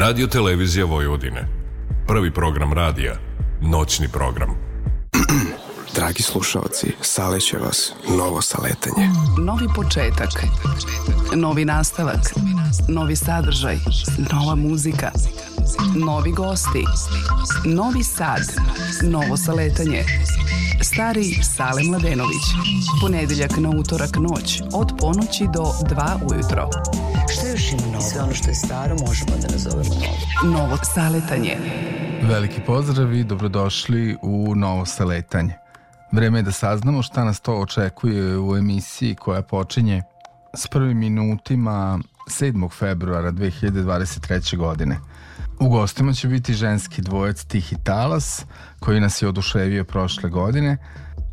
Radio Televizija Vojvodine. Prvi program radija. Noćni program. Dragi slušalci, saleće vas novo saletanje. Novi početak. Novi nastavak. Novi sadržaj. Nova muzika. Novi gosti. Novi sad. Novo saletanje. Stari Sale Mladenović. Ponedeljak na utorak noć od ponoći do 2 ujutro. Što je tražimo novo. I sve ono što je staro možemo da nazovemo novo. Novo saletanje. Veliki pozdrav i dobrodošli u novo saletanje. Vreme je da saznamo šta nas to očekuje u emisiji koja počinje s prvim minutima 7. februara 2023. godine. U gostima će biti ženski dvojec Tihi Talas, koji nas je oduševio prošle godine,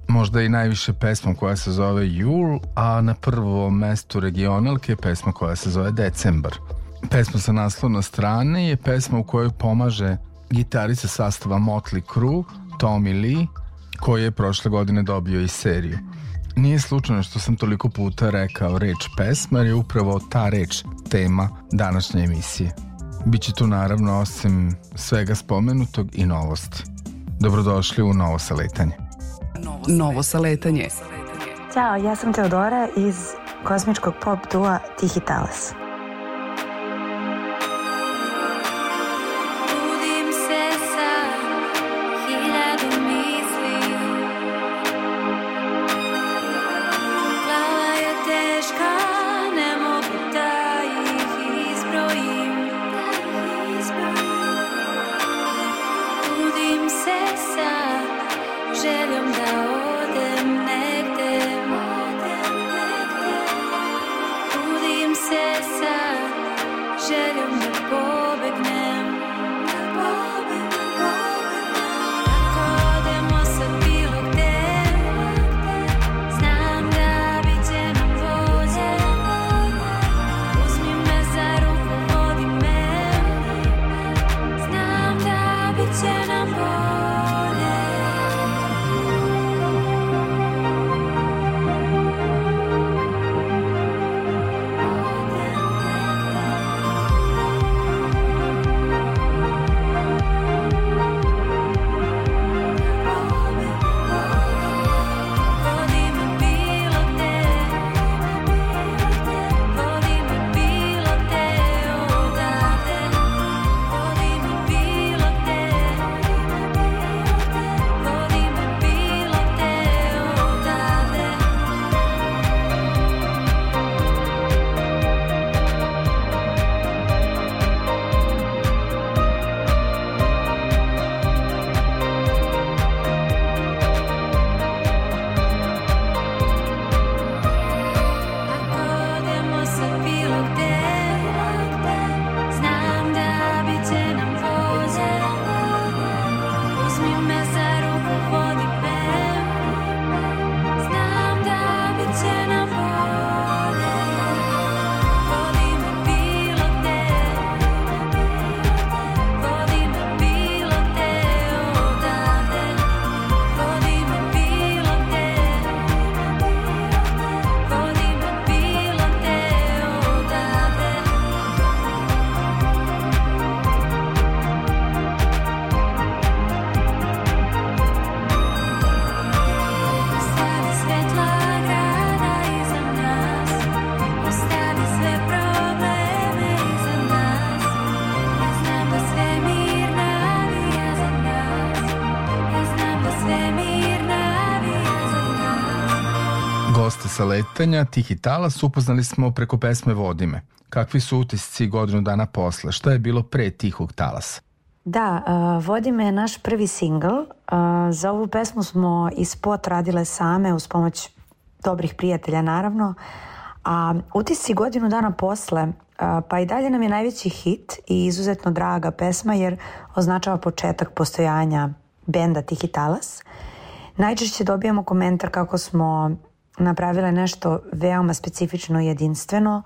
možda i najviše pesmom koja se zove Jul, a na prvo mesto regionalke je pesma koja se zove Decembar. Pesma sa naslovno strane je pesma u kojoj pomaže gitarista sastava Motley Crue, Tommy Lee, koji je prošle godine dobio i seriju. Nije slučajno što sam toliko puta rekao reč pesma, jer je upravo ta reč tema današnje emisije. Biće tu naravno osim svega spomenutog i novosti. Dobrodošli u novo saletanje. Novo saletanje. Ćao, ja sam Teodora iz kosmičkog pop dua Tihi talas. letanja Tihi Talas upoznali smo preko pesme Vodime. Kakvi su utisci godinu dana posle? Šta je bilo pre Tihog Talasa? Da, uh, e, Vodi je naš prvi singl. Uh, za ovu pesmu smo i spot radile same uz pomoć dobrih prijatelja naravno. A utisci godinu dana posle, uh, pa i dalje nam je najveći hit i izuzetno draga pesma jer označava početak postojanja benda Tihi Talas. Najčešće dobijamo komentar kako smo napravile nešto veoma specifično i jedinstveno,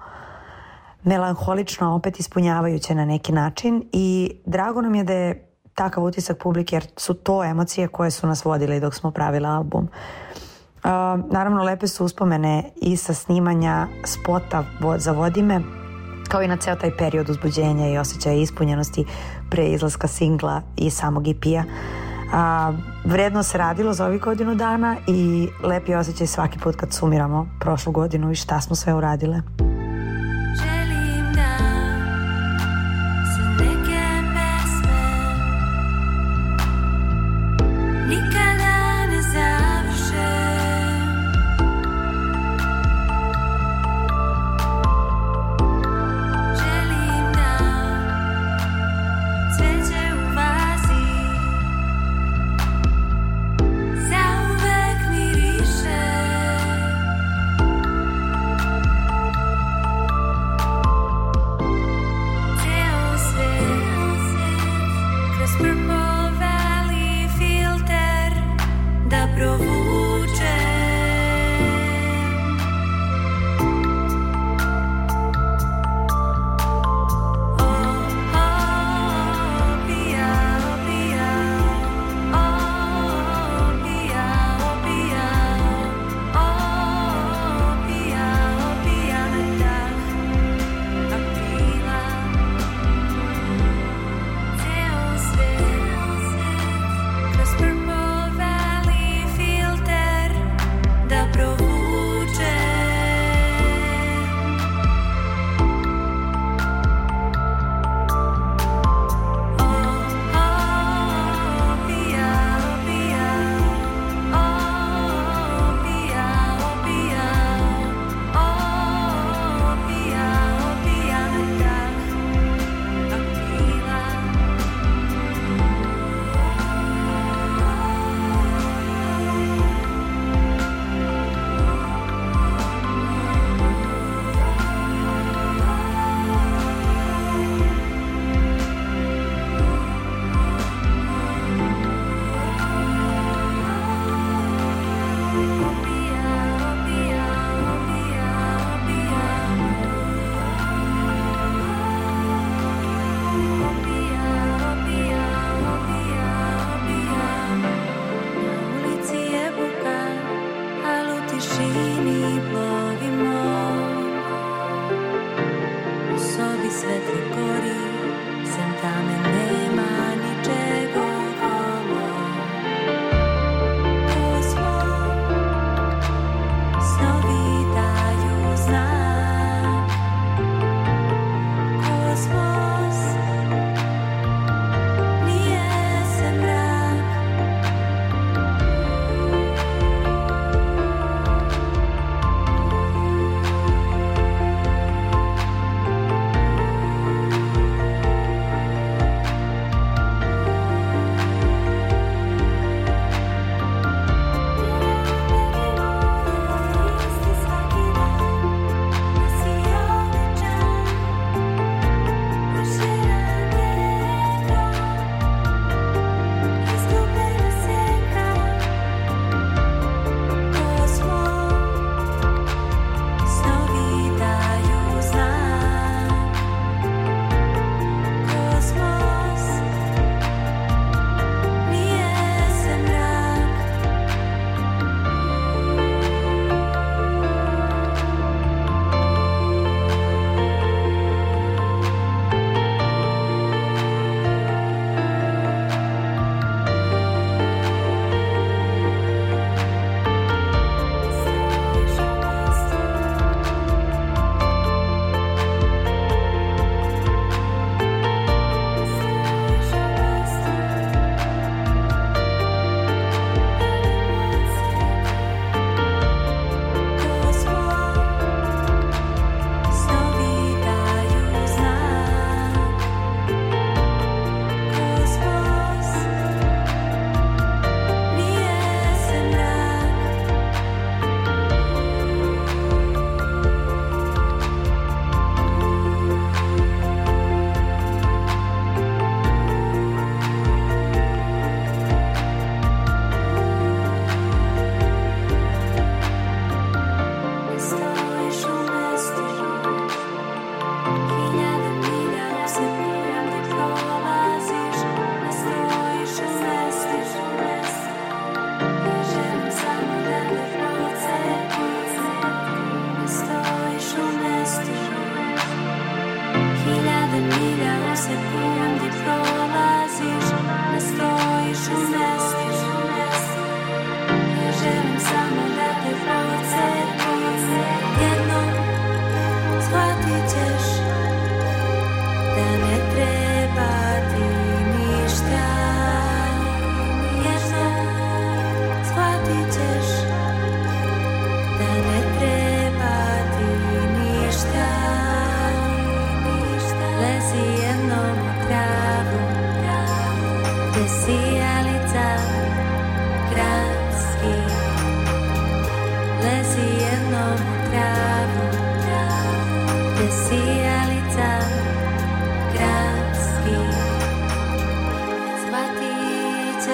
melanholično, opet ispunjavajuće na neki način i drago nam je da je takav utisak publike, jer su to emocije koje su nas vodile dok smo pravili album. Uh, naravno, lepe su uspomene i sa snimanja spota za Vodime, kao i na ceo taj period uzbuđenja i osjećaja ispunjenosti pre izlaska singla i samog EP-a. A, vredno se radilo za ovih godinu dana i lepi osjećaj svaki put kad sumiramo prošlu godinu i šta smo sve uradile.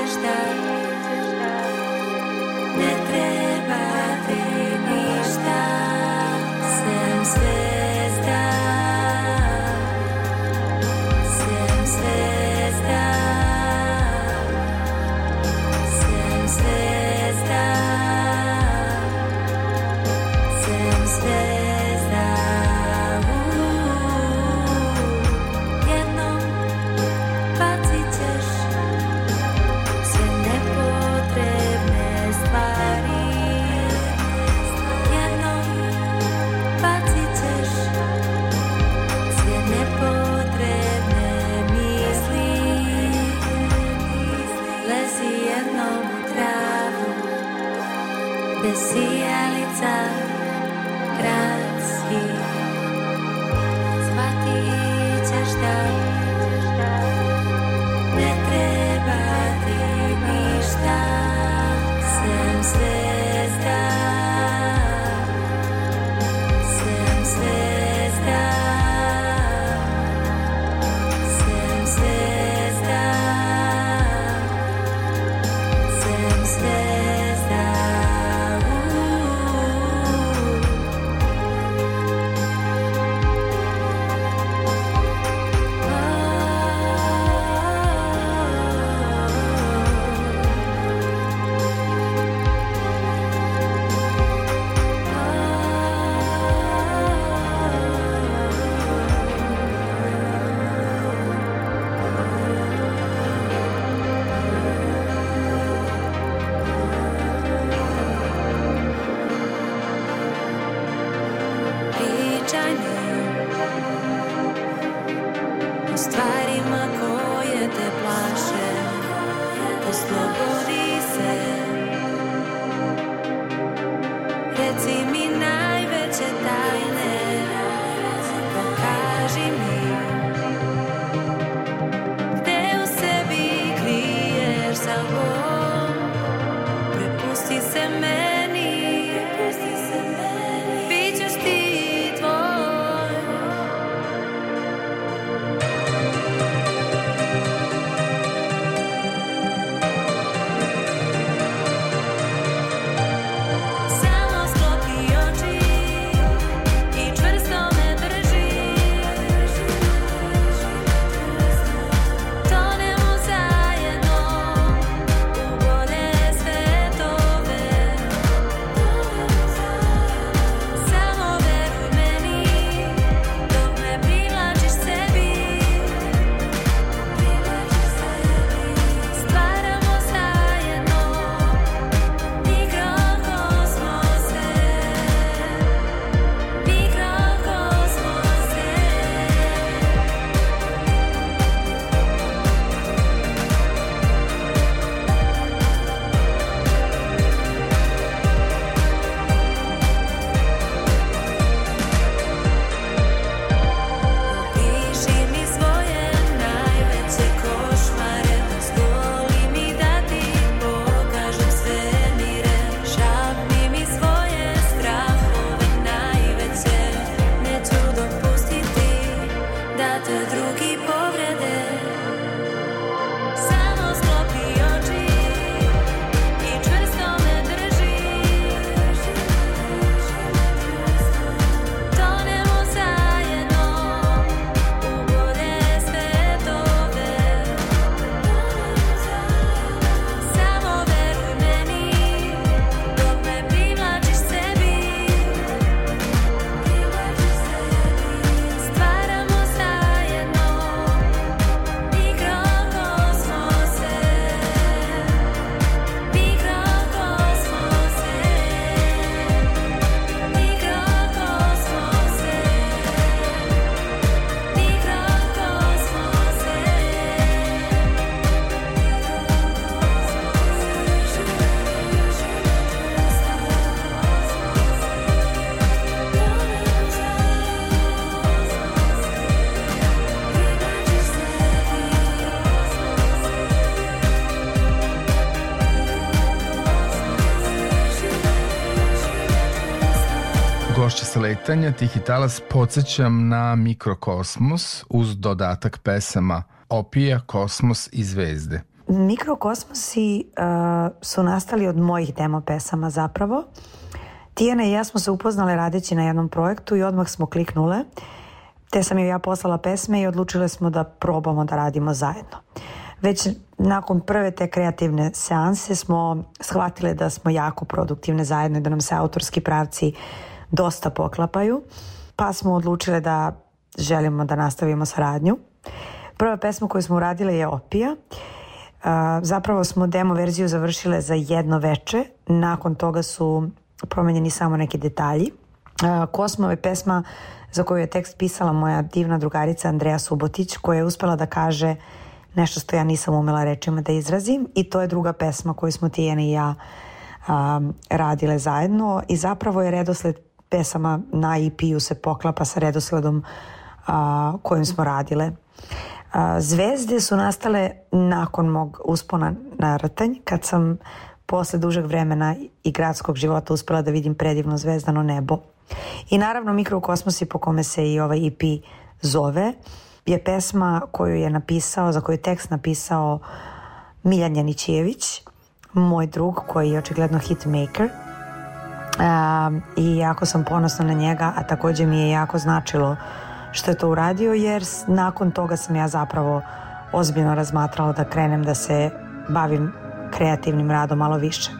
ждать. pitanja tih i talas podsjećam na Mikrokosmos uz dodatak pesama Opija, Kosmos i Zvezde. Mikrokosmosi uh, su nastali od mojih demo pesama zapravo. Tijana i ja smo se upoznale radeći na jednom projektu i odmah smo kliknule. Te sam joj ja poslala pesme i odlučile smo da probamo da radimo zajedno. Već nakon prve te kreativne seanse smo shvatile da smo jako produktivne zajedno i da nam se autorski pravci uh, dosta poklapaju, pa smo odlučile da želimo da nastavimo saradnju. Prva pesma koju smo uradile je Opija. Zapravo smo demo verziju završile za jedno veče, nakon toga su promenjeni samo neki detalji. Kosmova je pesma za koju je tekst pisala moja divna drugarica Andreja Subotić koja je uspela da kaže nešto što ja nisam umela rečima da izrazim i to je druga pesma koju smo Tijena i ja um, radile zajedno i zapravo je redosled pesama na EP-u se poklapa sa redosledom a, kojim smo radile. A, zvezde su nastale nakon mog uspona na rtanj, kad sam posle dužeg vremena i gradskog života uspela da vidim predivno zvezdano nebo. I naravno Mikrokosmosi po kome se i ovaj EP zove je pesma koju je napisao, za koju je tekst napisao Miljan Janićević, moj drug koji je očigledno hitmaker i jako sam ponosna na njega, a takođe mi je jako značilo što je to uradio jer nakon toga sam ja zapravo ozbiljno razmatrala da krenem da se bavim kreativnim radom malo više.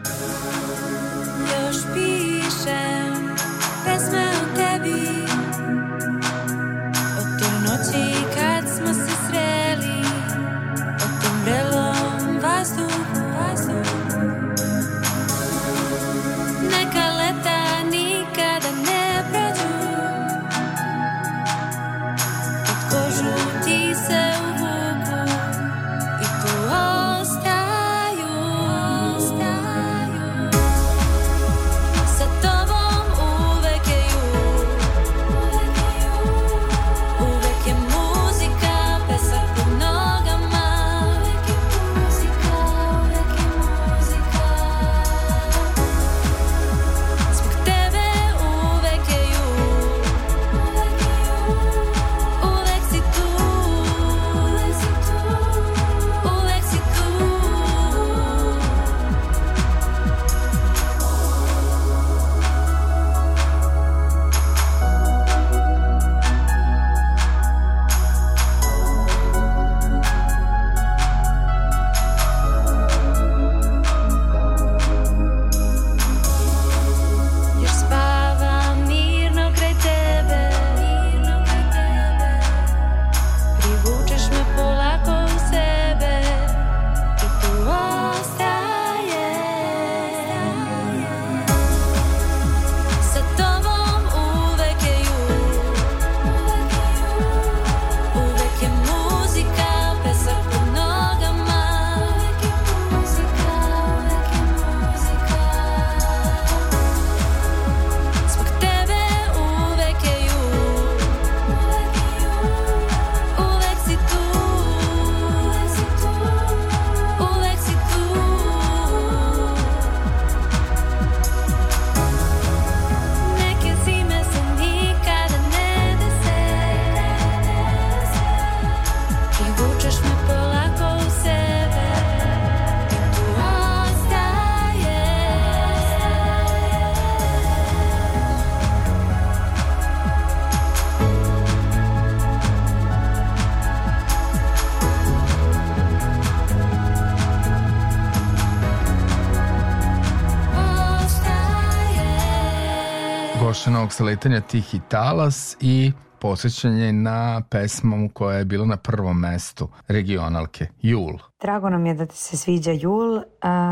tih i talas i posjećanje na pesmom koja je bila na prvom mestu regionalke, Jul. Drago nam je da ti se sviđa Jul.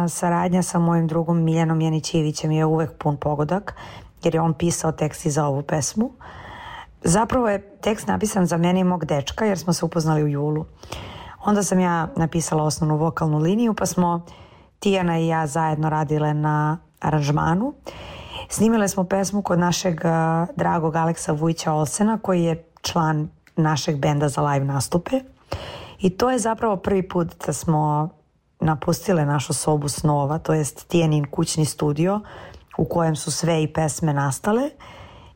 Saradnja sa mojim drugom Miljanom Janićevićem je uvek pun pogodak, jer je on pisao tekst i za ovu pesmu. Zapravo je tekst napisan za mene i mog dečka, jer smo se upoznali u Julu. Onda sam ja napisala osnovnu vokalnu liniju, pa smo Tijana i ja zajedno radile na aranžmanu. Snimile smo pesmu kod našeg dragog Aleksa Vujića Olsena koji je član našeg benda za live nastupe i to je zapravo prvi put da smo napustile našu sobu snova, to jest Tijenin kućni studio u kojem su sve i pesme nastale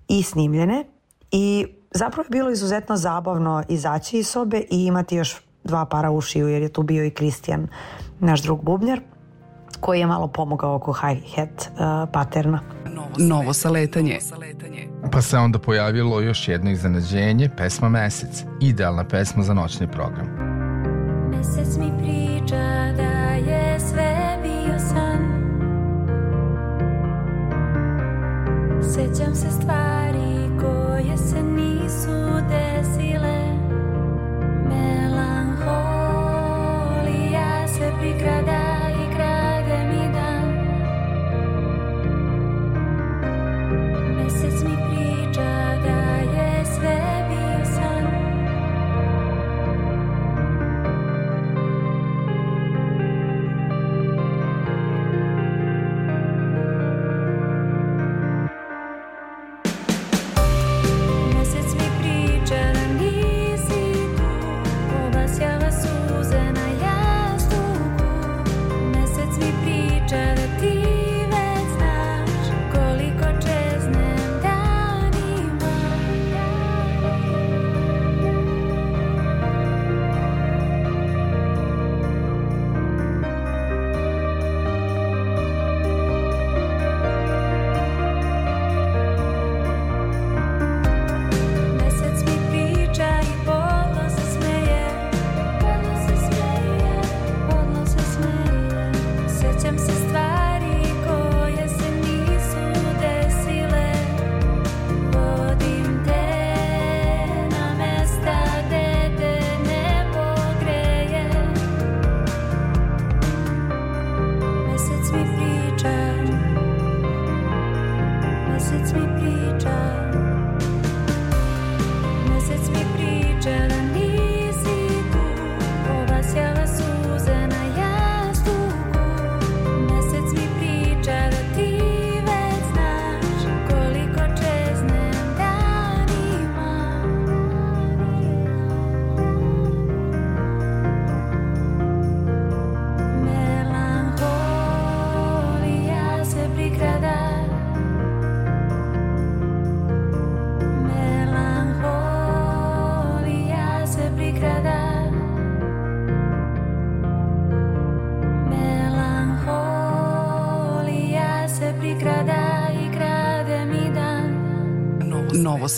i snimljene i zapravo je bilo izuzetno zabavno izaći iz sobe i imati još dva para ušiju jer je tu bio i Kristijan, naš drug bubnjar koji je malo pomogao oko hi-hat uh, paterna. Novo saletanje. Pa se onda pojavilo još jedno iznenađenje, pesma Mesec, idealna pesma za noćni program. Mesec mi priča da je sve bio san Sećam se stvari koje se nisu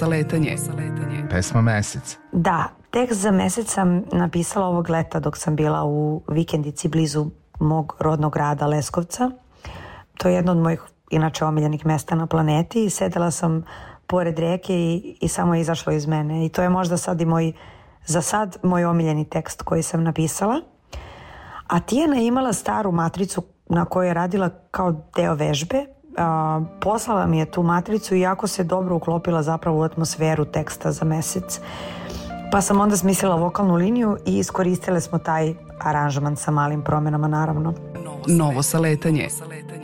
sa letanje. letanje. Pesma Mesec. Da, tekst za mesec sam napisala ovog leta dok sam bila u vikendici blizu mog rodnog grada Leskovca. To je jedno od mojih inače omiljenih mesta na planeti i sedela sam pored reke i, i samo je izašlo iz mene. I to je možda sad i moj, za sad, moj omiljeni tekst koji sam napisala. A Tijana je imala staru matricu na kojoj je radila kao deo vežbe a, poslala mi je tu matricu i jako se dobro uklopila zapravo u atmosferu teksta za mesec. Pa sam onda smislila vokalnu liniju i iskoristile smo taj aranžman sa malim promenama naravno. Novo saletanje. Novo saletanje.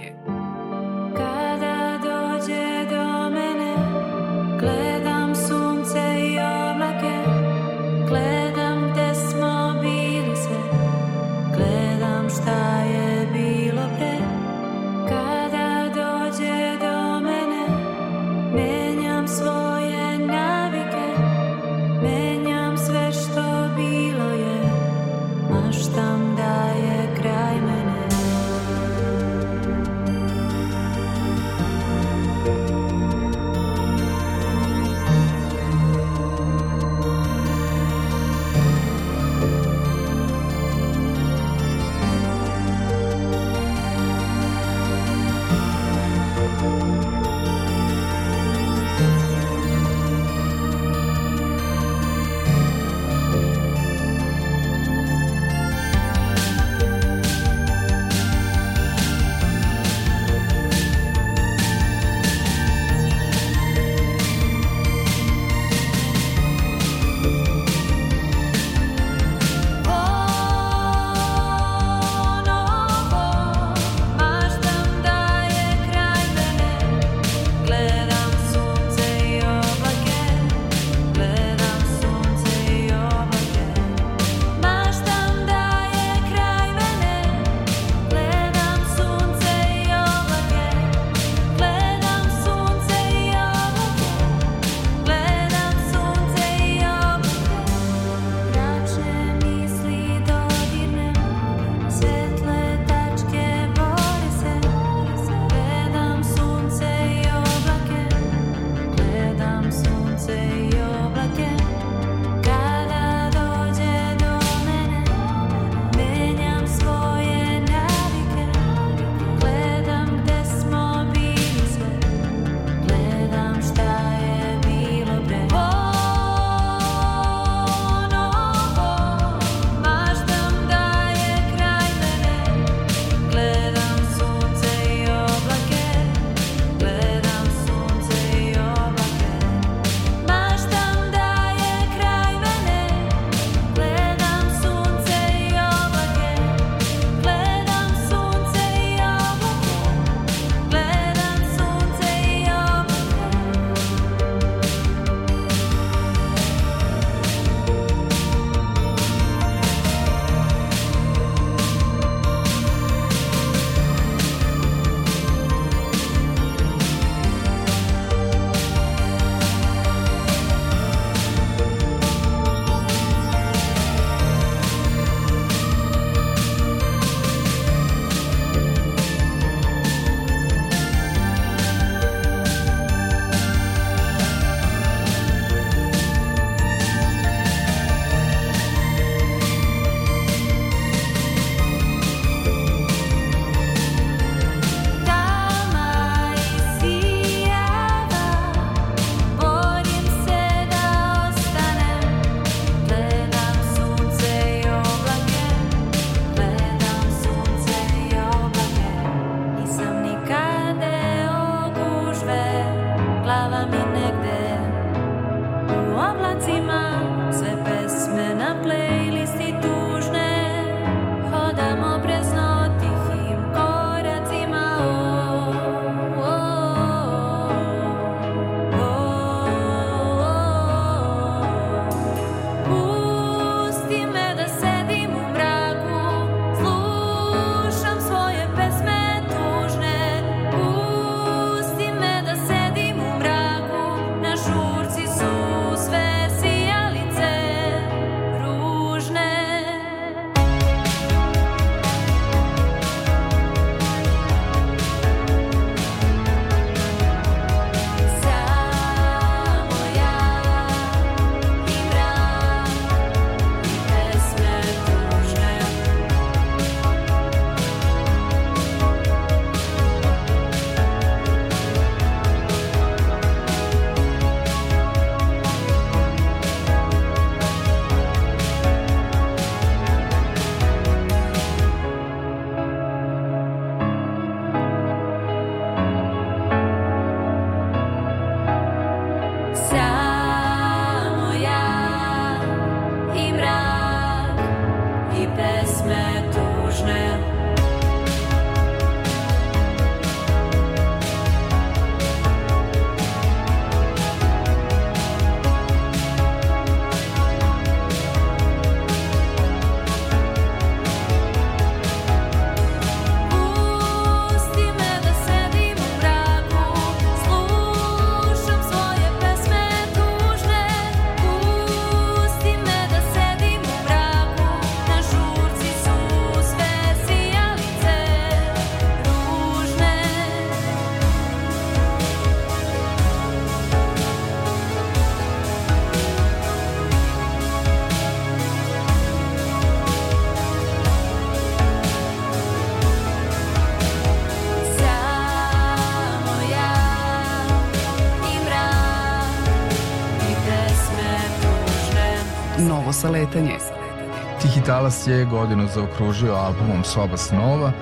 Talas je godinu zaokružio albumom Soba snova.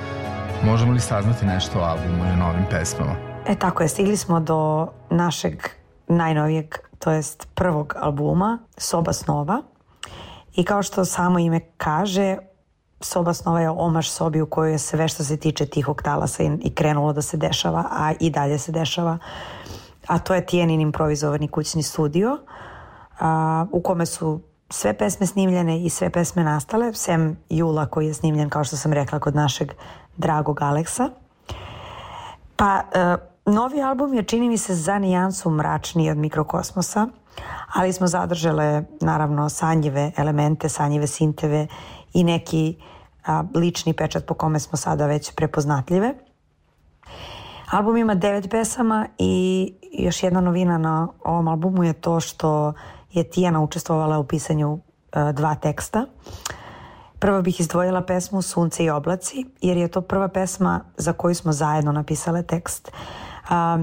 Možemo li saznati nešto o albumu i o novim pesmama? E tako je, stigli smo do našeg najnovijeg, to jest prvog albuma Soba snova. I kao što samo ime kaže, Soba snova je omaš sobi u kojoj je sve što se tiče tihog talasa i, i krenulo da se dešava, a i dalje se dešava. A to je Tijenin improvizovani kućni studio a, u kome su sve pesme snimljene i sve pesme nastale, sem Jula koji je snimljen, kao što sam rekla, kod našeg dragog Aleksa. Pa, uh, novi album je, čini mi se, za nijansu mračniji od mikrokosmosa, ali smo zadržale, naravno, sanjive elemente, sanjive sinteve i neki uh, lični pečat po kome smo sada već prepoznatljive. Album ima devet pesama i još jedna novina na ovom albumu je to što je Tijana učestvovala u pisanju e, dva teksta. Prvo bih izdvojila pesmu Sunce i oblaci, jer je to prva pesma za koju smo zajedno napisale tekst.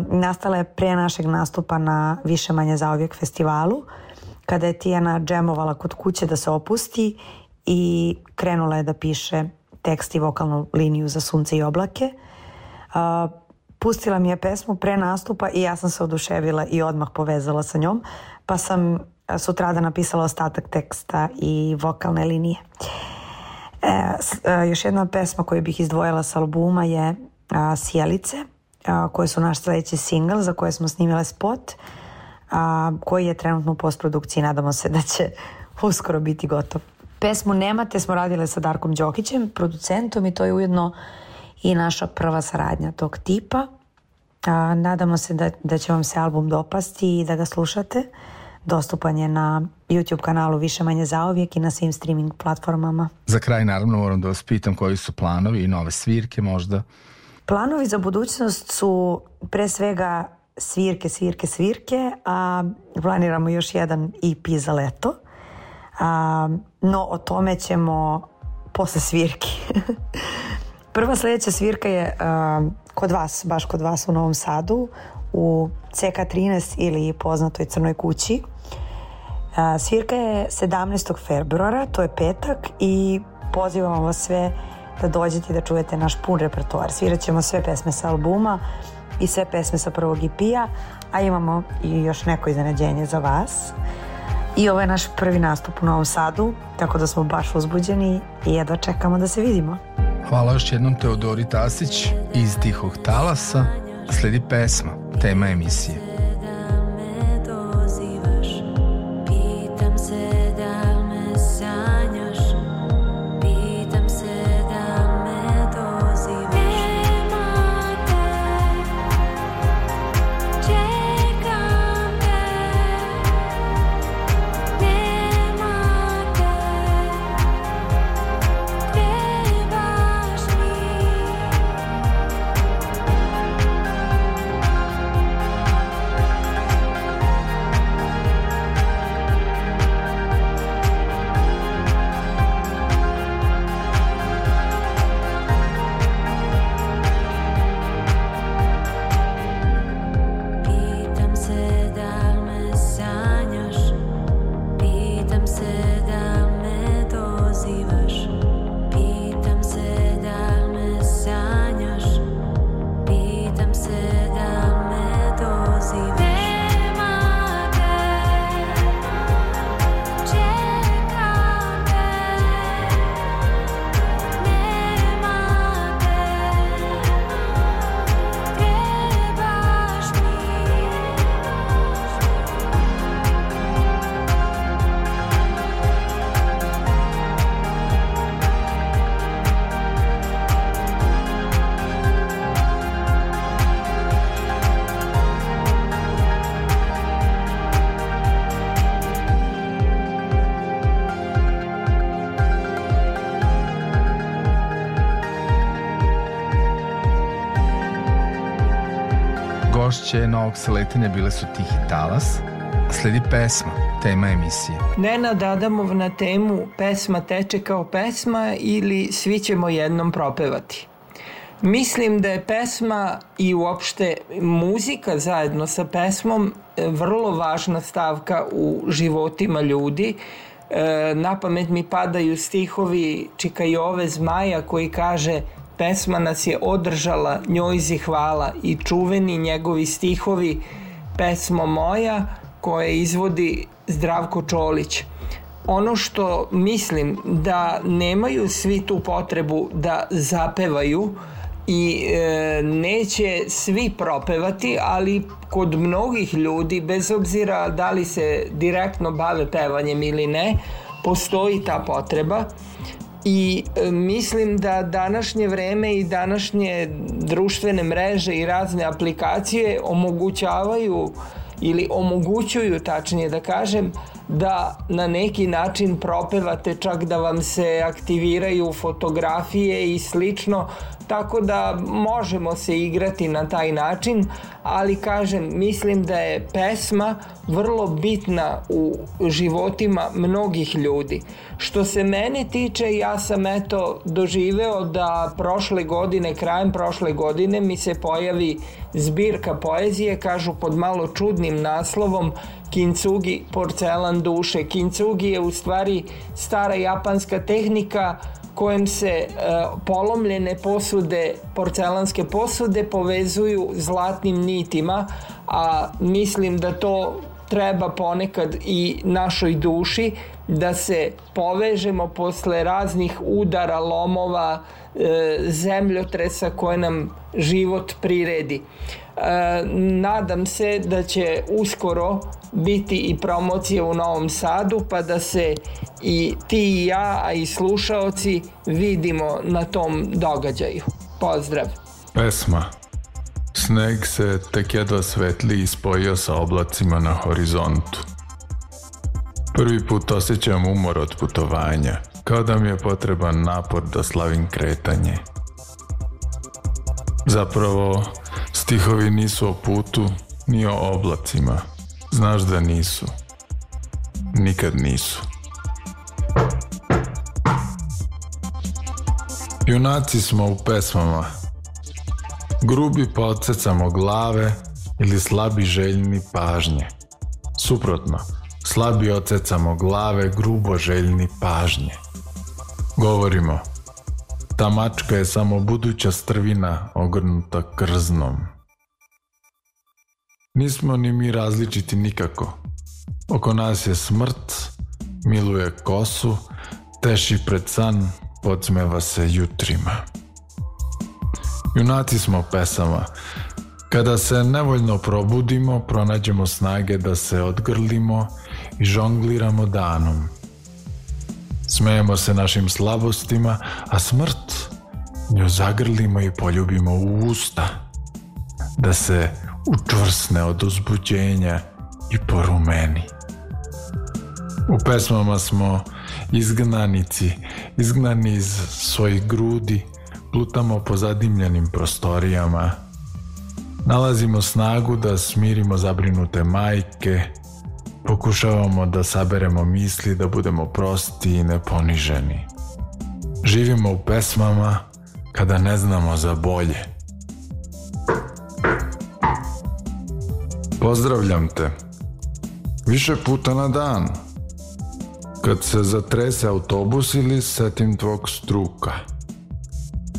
nastala je pre našeg nastupa na Više manje zaovijek festivalu, kada je Tijana džemovala kod kuće da se opusti i krenula je da piše tekst i vokalnu liniju za sunce i oblake. pustila mi je pesmu pre nastupa i ja sam se oduševila i odmah povezala sa njom, pa sam E, sutrada napisala ostatak teksta i vokalne linije. E, e još jedna pesma koju bih izdvojila s albuma je a, e, Sjelice, a, koje su naš sledeći singl za koje smo snimile spot, a, koji je trenutno u postprodukciji. Nadamo se da će uskoro biti gotov. Pesmu Nemate smo radile sa Darkom Đokićem, producentom i to je ujedno i naša prva saradnja tog tipa. A, nadamo se da, da će vam se album dopasti i da ga slušate dostupan je na YouTube kanalu Više manje zaovijek i na svim streaming platformama. Za kraj naravno moram da vas pitam koji su planovi i nove svirke možda? Planovi za budućnost su pre svega svirke, svirke, svirke, a planiramo još jedan EP za leto. A, no o tome ćemo posle svirki. Prva sledeća svirka je a, kod vas, baš kod vas u Novom Sadu u CK13 ili poznatoj Crnoj kući. Svirka je 17. februara, to je petak i pozivamo vas sve da dođete da čujete naš pun repertoar. Svirat ćemo sve pesme sa albuma i sve pesme sa prvog EP-a, a imamo i još neko iznenađenje za vas. I ovo je naš prvi nastup u Novom Sadu, tako da smo baš uzbuđeni i jedva čekamo da se vidimo. Hvala još jednom Teodori Tasić iz Tihog talasa. Sledi pesma, tema emisije. učešće novog sletanja bile su Tihi talas, sledi pesma, tema emisije. Nenad Adamov na temu Pesma teče kao pesma ili Svi ćemo jednom propevati. Mislim da je pesma i uopšte muzika zajedno sa pesmom e, vrlo važna stavka u životima ljudi. E, na pamet mi padaju stihovi Čikajove Zmaja koji kaže – Pesma nas je održala, njoj zihvala i čuveni njegovi stihovi Pesmo moja koje izvodi Zdravko Čolić. Ono što mislim da nemaju svi tu potrebu da zapevaju i e, neće svi propevati, ali kod mnogih ljudi, bez obzira da li se direktno bave pevanjem ili ne, postoji ta potreba. I e, mislim da današnje vreme i današnje društvene mreže i razne aplikacije omogućavaju ili omogućuju, tačnije da kažem, da na neki način propevate čak da vam se aktiviraju fotografije i slično tako da možemo se igrati na taj način, ali kažem, mislim da je pesma vrlo bitna u životima mnogih ljudi. Što se mene tiče, ja sam eto doživeo da prošle godine, krajem prošle godine mi se pojavi zbirka poezije, kažu pod malo čudnim naslovom Kintsugi porcelan duše. Kintsugi je u stvari stara japanska tehnika kojem se e, polomljene posude, porcelanske posude povezuju zlatnim nitima, a mislim da to treba ponekad i našoj duši da se povežemo posle raznih udara, lomova, e, zemljotresa koje nam život priredi nadam se da će uskoro biti i promocija u Novom Sadu pa da se i ti i ja, a i slušaoci vidimo na tom događaju. Pozdrav! Pesma Sneg se tek jedva svetli i spojio sa oblacima na horizontu. Prvi put osjećam umor od putovanja, kao da mi je potreban napor da slavim kretanje. Zapravo, stihovi nisu o putu, ni o oblacima. Znaš da nisu. Nikad nisu. Junaci smo u pesmama. Grubi pa glave ili slabi željni pažnje. Suprotno, slabi odsecamo glave, grubo željni pažnje. Govorimo – Ta mačka je samo buduća strvina ogrnuta krznom. Nismo ni mi različiti nikako. Oko nas je smrt, miluje kosu, teši pred san, podsmeva se jutrima. Junati smo pesama. Kada se nevoljno probudimo, pronađemo snage da se odgrlimo i žongliramo danom – Smejemo se našim slabostima, a smrt nju zagrlimo i poljubimo u usta, da se učvrsne od uzbuđenja i porumeni. U pesmama smo izgnanici, izgnani iz svojih grudi, plutamo po zadimljenim prostorijama, nalazimo snagu da smirimo zabrinute majke, Pokušavamo da saberemo misli, da budemo prosti i neponiženi. Živimo u pesmama kada ne znamo za bolje. Pozdravljam te. Više puta na dan. Kad se zatrese autobus ili setim tvog struka.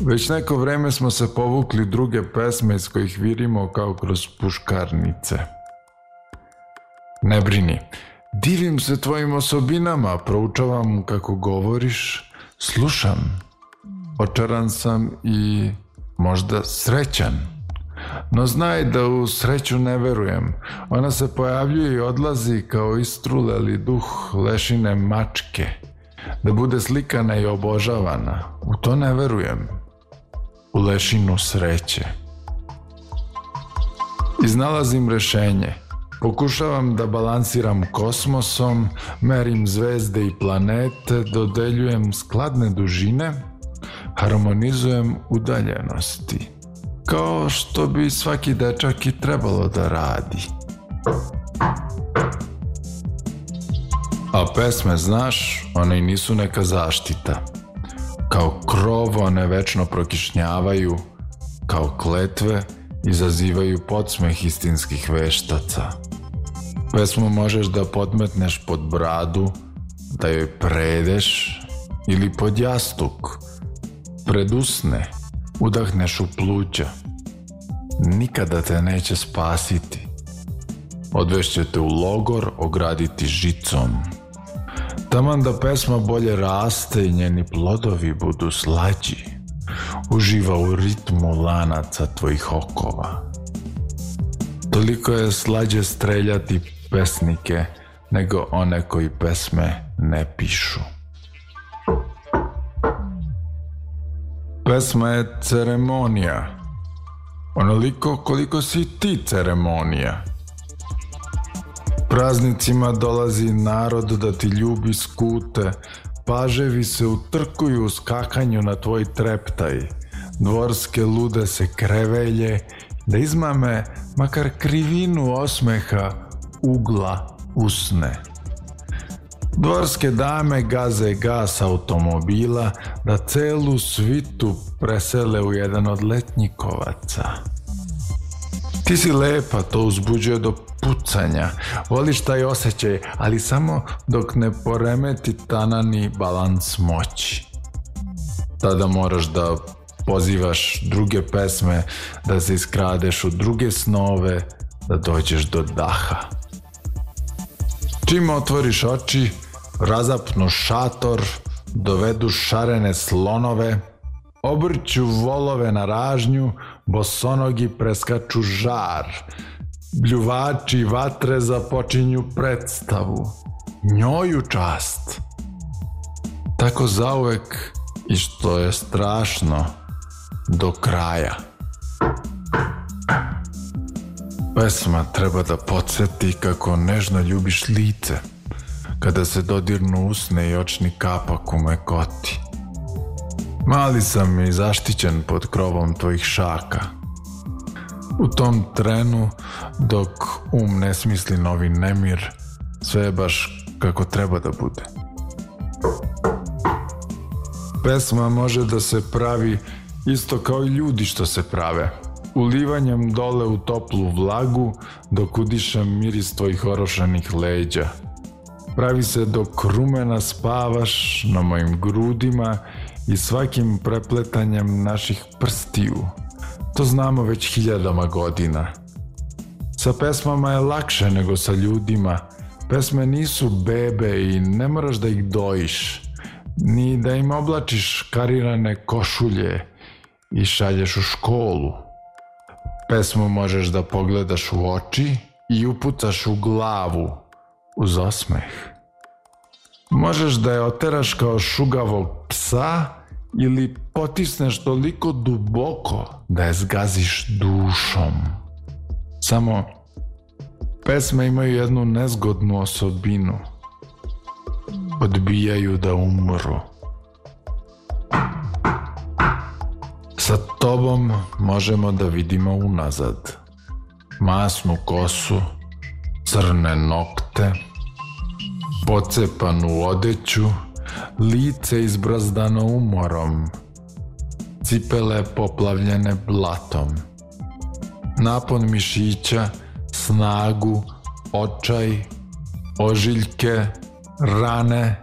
Već neko vreme smo se povukli druge pesme iz kojih virimo kao kroz puškarnice. Ne brini. Divim se tvojim osobinama, proučavam kako govoriš, slušam. Očaran sam i možda srećan. No znaj da u sreću ne verujem. Ona se pojavljuje i odlazi kao istruleli duh lešine mačke. Da bude slikana i obožavana. U to ne verujem. U lešinu sreće. Iznalazim rešenje – Pokušavam da balansiram kosmosom, merim zvezde i planete, dodeljujem skladne dužine, harmonizujem udaljenosti. Kao što bi svaki dečak i trebalo da radi. A pesme, znaš, one i nisu neka zaštita. Kao krovo one večno prokišnjavaju, kao kletve izazivaju podsmeh istinskih veštaca. Vesmu možeš da podmetneš pod bradu, da joj predeš ili pod jastuk. Predusne, udahneš u pluća. Nikada te neće spasiti. Odvešće te u logor ograditi žicom. Taman da pesma bolje raste i njeni plodovi budu slađi. Uživa u ritmu lanaca tvojih okova. Toliko je slađe streljati pesnike, nego one koji pesme ne pišu. Pesma je ceremonija. Onoliko koliko si ti ceremonija. Praznicima dolazi narod da ti ljubi skute, paževi se utrkuju u skakanju na tvoj treptaj, dvorske lude se krevelje, da izmame makar krivinu osmeha ugla usne. Dvorske dame gaze gas automobila da celu svitu presele u jedan od letnjikovaca. Ti si lepa, to uzbuđuje do pucanja. Voliš taj osjećaj, ali samo dok ne poremeti tanani balans moći. Tada moraš da pozivaš druge pesme, da se iskradeš u druge snove, da dođeš do daha. Čim otvoriš oči, razapnu šator, dovedu šarene slonove, obrću volove na ražnju, bosonogi preskaču žar, bljuvači vatre započinju predstavu, njoju čast. Tako zauvek i što je strašno do kraja. Pesma treba da podsjeti kako nežno ljubiš lice, kada se dodirnu usne i očni kapak u mekoti. Mali sam i zaštićen pod krovom tvojih šaka. U tom trenu, dok um ne smisli novi nemir, sve je baš kako treba da bude. Pesma može da se pravi isto kao i ljudi što se prave – ulivanjem dole u toplu vlagu dok udišem miris tvojih orošenih leđa. Pravi se dok rumena spavaš na mojim grudima i svakim prepletanjem naših prstiju. To znamo već hiljadama godina. Sa pesmama je lakše nego sa ljudima. Pesme nisu bebe i ne moraš da ih dojiš. Ni da im oblačiš karirane košulje i šalješ u školu. Pesmu možeš da pogledaš u oči i uputaš u glavu uz osmeh. Možeš da je oteraš kao šugavog psa ili potisneš toliko duboko da je zgaziš dušom. Samo pesme imaju jednu nezgodnu osobinu. Odbijaju da umru. tobom možemo da vidimo unazad. Masnu kosu, crne nokte, pocepanu odeću, lice izbrazdano umorom, cipele poplavljene blatom, napon mišića, snagu, očaj, ožiljke, rane,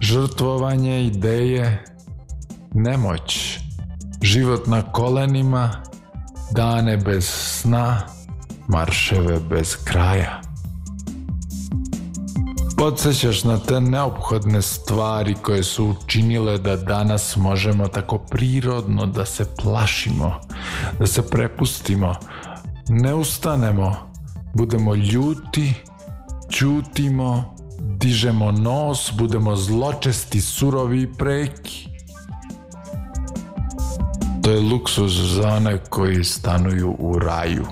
žrtvovanje ideje, nemoć život na kolenima, dane bez sna, marševe bez kraja. Podsećaš na te neophodne stvari koje su učinile da danas možemo tako prirodno da se plašimo, da se prepustimo, ne ustanemo, budemo ljuti, ćutimo, dižemo nos, budemo zločesti, surovi i preki. To je luksuz za one koji stanuju u raju.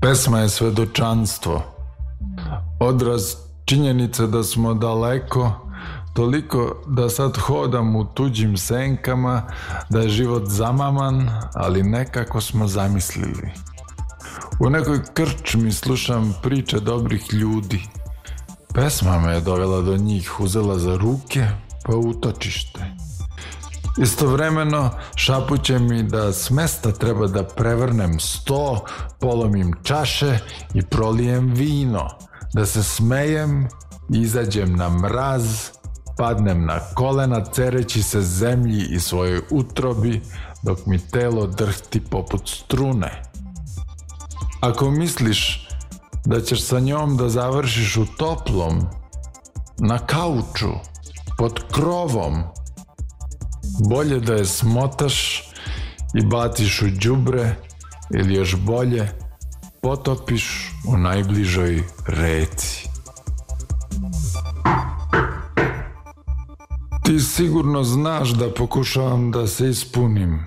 Pesma je svedočanstvo. Odraz činjenice da smo daleko, toliko da sad hodam u tuđim senkama, da je život zamaman, ali nekako smo zamislili. U nekoj krčmi slušam priče dobrih ljudi. Pesma me je dovela do njih, uzela za ruke, pa utočište. Istovremeno šapuće mi da s mesta treba da prevrnem sto, polomim čaše i prolijem vino, da se smejem, izađem na mraz, padnem na kolena cereći se zemlji i svojoj utrobi dok mi telo drhti poput strune. Ako misliš da ćeš sa njom da završiš u toplom, na kauču, pod krovom bolje da je smotaš i batiš u đubre ili još bolje potopiš u najbližoj reci. Ti sigurno znaš da pokušavam da se ispunim.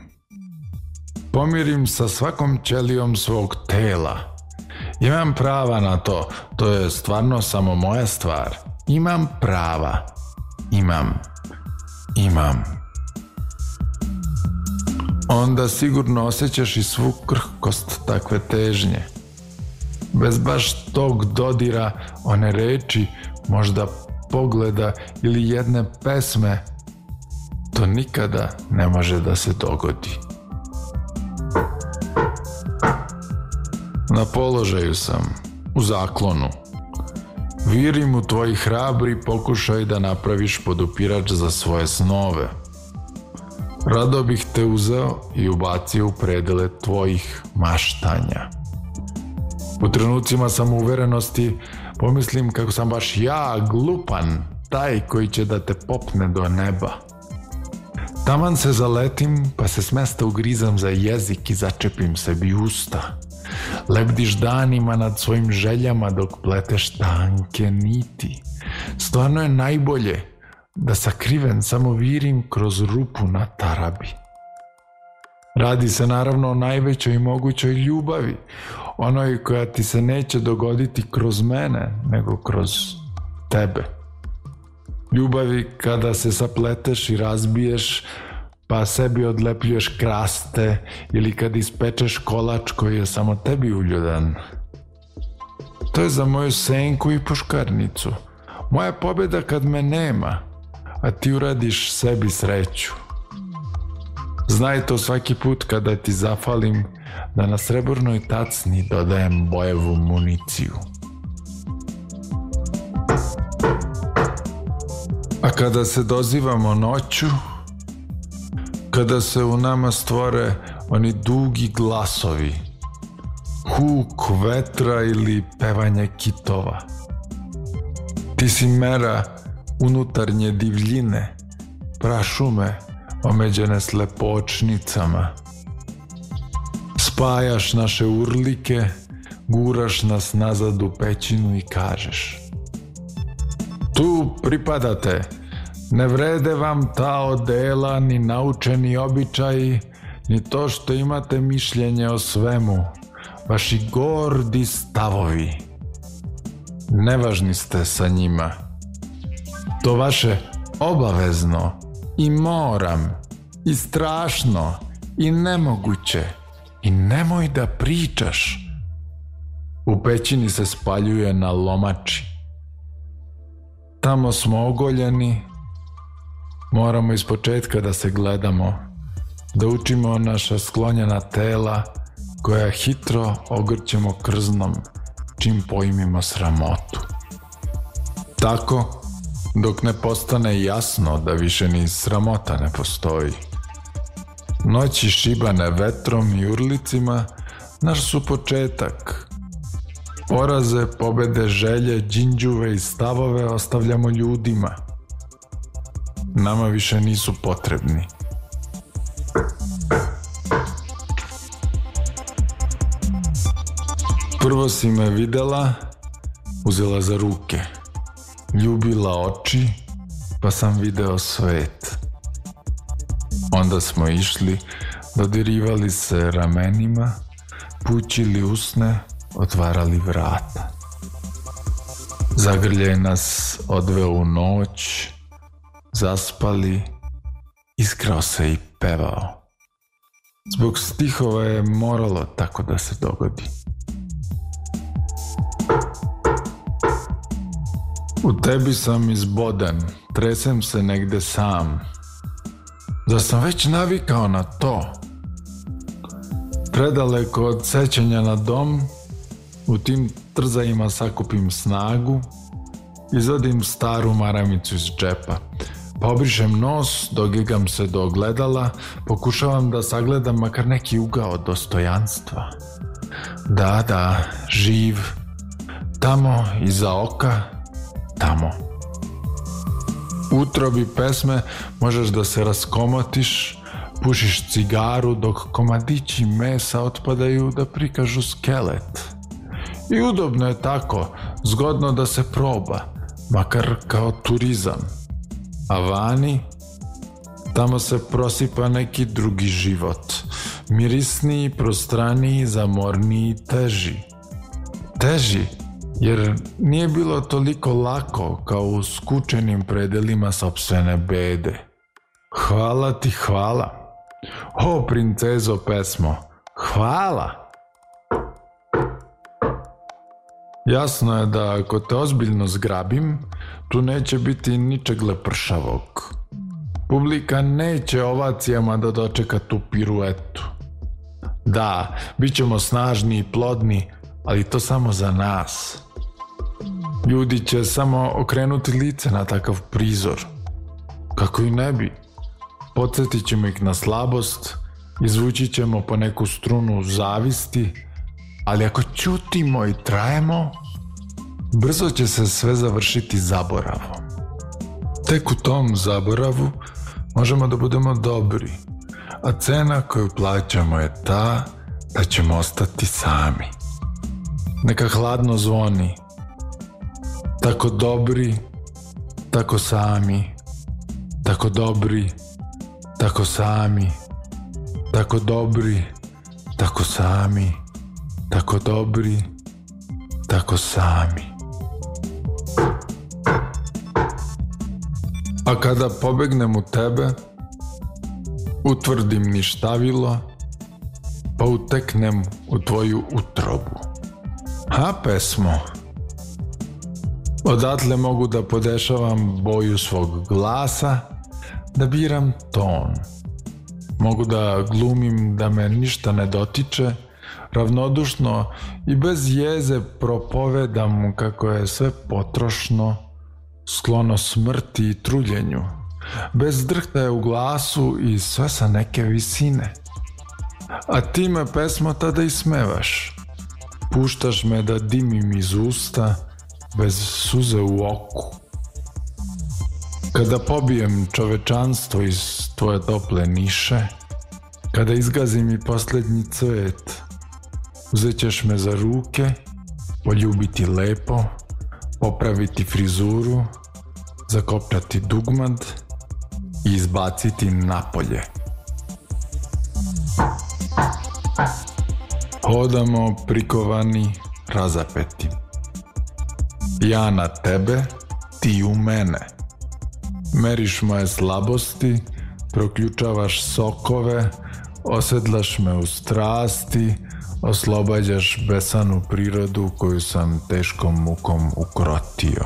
Pomirim sa svakom ćelijom svog tela. Imam prava na to, to je stvarno samo moja stvar. Imam prava imam, imam. Onda sigurno osjećaš i svu krhkost takve težnje. Bez baš tog dodira one reči, možda pogleda ili jedne pesme, to nikada ne može da se dogodi. Na položaju sam, u zaklonu. Virim u tvoj hrabri pokušaj da napraviš podupirač za svoje snove. Rado bih te uzeo i ubacio u predele tvojih maštanja. U trenucima samouverenosti pomislim kako sam baš ja glupan, taj koji će da te popne do neba. Taman se zaletim, pa se s mesta ugrizam za jezik i začepim sebi usta. Lebdiš danima nad svojim željama dok pleteš tanke niti. Stvarno je najbolje da sakriven samo virim kroz rupu na tarabi. Radi se naravno o najvećoj mogućoj ljubavi, onoj koja ti se neće dogoditi kroz mene, nego kroz tebe. Ljubavi kada se sapleteš i razbiješ, pa sebi odlepljuješ kraste ili kad ispečeš kolač koji je samo tebi uljudan. To je za moju senku i puškarnicu. Moja pobjeda kad me nema, a ti uradiš sebi sreću. Znaj to svaki put kada ti zafalim da na srebrnoj tacni dodajem bojevu municiju. A kada se dozivamo noću, kada se u nama stvore oni dugi glasovi, huk vetra ili pevanje kitova. Ti si mera unutarnje divljine, prašume omeđene slepočnicama. Spajaš naše urlike, guraš nas nazad u pećinu i kažeš Tu pripadate, Ne vrede vam ta odela, ni naučeni običaji, ni to što imate mišljenje o svemu, vaši gordi stavovi. Nevažni ste sa njima. To vaše obavezno i moram i strašno i nemoguće i nemoj da pričaš. U pećini se spaljuje na lomači. Tamo smo ogoljeni, Moramo iz početka da se gledamo, da učimo naša sklonjena tela koja hitro ogrćemo krznom čim pojmimo sramotu. Tako, dok ne postane jasno da više ni sramota ne postoji. Noći šibane vetrom i urlicima naš su početak. Poraze, pobede, želje, džinđuve i stavove ostavljamo ljudima – nama više nisu potrebni. Prvo si me videla, uzela za ruke, ljubila oči, pa sam video svet. Onda smo išli, dodirivali se ramenima, pućili usne, otvarali vrata. Zagrlje nas odveo u noć, zaspali, iskrao se i pevao. Zbog stihova je moralo tako da se dogodi. U tebi sam izbodan, tresem se negde sam. Da sam već navikao na to. Predaleko od sećanja na dom, u tim trzajima sakupim snagu, izvadim staru maramicu iz džepa. Pobrišem nos, dogigam se do ogledala, pokušavam da sagledam makar neki ugao dostojanstva. Da, da, živ. Tamo, iza oka, tamo. Utrobi pesme možeš da se raskomotiš, pušiš cigaru dok komadići mesa otpadaju da prikažu skelet. I udobno je tako, zgodno da se proba, makar kao turizam a vani tamo se prosipa neki drugi život. Mirisniji, prostraniji, zamorniji, teži. Teži, jer nije bilo toliko lako kao u skučenim predelima sopstvene bede. Hvala ti, hvala. O, princezo pesmo, hvala! Jasno je da ako te ozbiljno zgrabim, Tu neće biti ničeg lepršavog. Publika neće ovacijama da dočeka tu piruetu. Da, bit ćemo snažni i plodni, ali to samo za nas. Ljudi će samo okrenuti lice na takav prizor. Kako i ne bi. Podsjetit ćemo ih na slabost, izvući ćemo po neku strunu zavisti, ali ako ćutimo i trajemo, Brzo će se sve završiti zaboravom. Tek u tom zaboravu možemo da budemo dobri, a cena koju plaćamo je ta da ćemo ostati sami. Neka hladno zvoni, tako tako dobri, sami, tako dobri, tako sami, tako dobri, tako sami, tako dobri, tako sami, tako dobri, tako sami. A kada pobegnem u tebe, utvrdim ništavilo, pa uteknem u tvoju utrobu. A pesmo, odatle mogu da podešavam boju svog glasa, da biram ton. Mogu da glumim da me ništa ne dotiče, ravnodušno i bez jeze propovedam kako je sve potrošno, sklono smrti i truljenju, bez drhtaja u glasu i sve sa neke visine. A ti me pesma tada ismevaš, puštaš me da dimim iz usta, bez suze u oku. Kada pobijem čovečanstvo iz tvoje tople niše, kada izgazim i poslednji cvet, uzet ćeš me za ruke, poljubiti lepo, popraviti frizuru, zakopčati dugmad i izbaciti napolje. Hodamo prikovani, razapeti. Ja na tebe, ti u mene. Meriš moje slabosti, proključavaš sokove, osedlaš me u strasti, oslobađaš besanu prirodu koju sam teškom mukom ukrotio.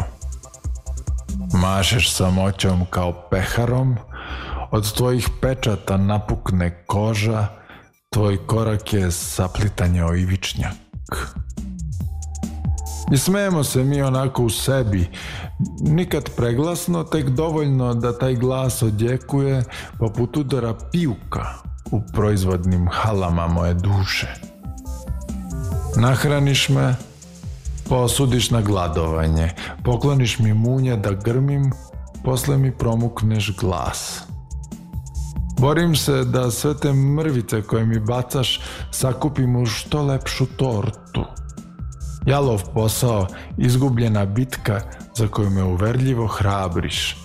Mašeš samoćom kao peharom, od tvojih pečata napukne koža, tvoj korak je saplitanje o ivičnjak. I smemo se mi onako u sebi, nikad preglasno, tek dovoljno da taj glas odjekuje poput udara pijuka u proizvodnim halama moje duše. Nahraniš me, posudiš na gladovanje, pokloniš mi munje da grmim, posle mi promukneš glas. Borim se da sve te mrvice koje mi bacaš sakupim u što lepšu tortu. Jalov posao, izgubljena bitka za koju me uverljivo hrabriš.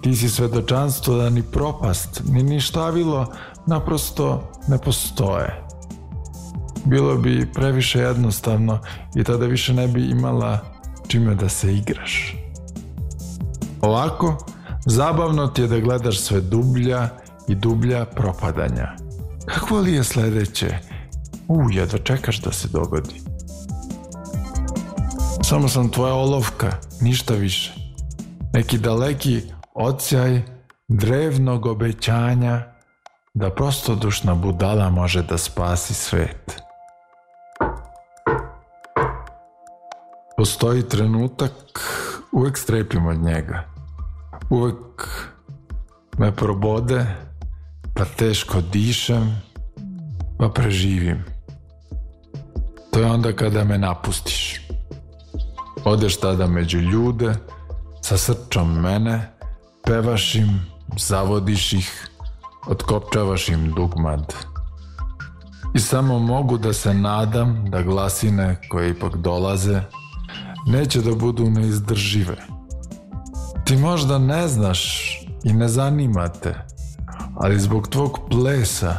Ti si svedočanstvo da ni propast, ni ništavilo naprosto ne postoje bilo bi previše jednostavno i tada više ne bi imala čime da se igraš. Ovako, zabavno ti je da gledaš sve dublja i dublja propadanja. Kako li je sledeće? U, jedva čekaš da se dogodi. Samo sam tvoja olovka, ništa više. Neki daleki ocijaj drevnog obećanja da prostodušna budala može da spasi svet. postoji trenutak, uvek strepim od njega. Uvek me probode, pa teško dišem, pa preživim. To je onda kada me napustiš. Odeš tada među ljude, sa srčom mene, pevaš im, zavodiš ih, otkopčavaš im dugmad. I samo mogu da se nadam da glasine koje ipak dolaze – neće da budu neizdržive. Ti možda ne znaš i ne zanima te, ali zbog tvog plesa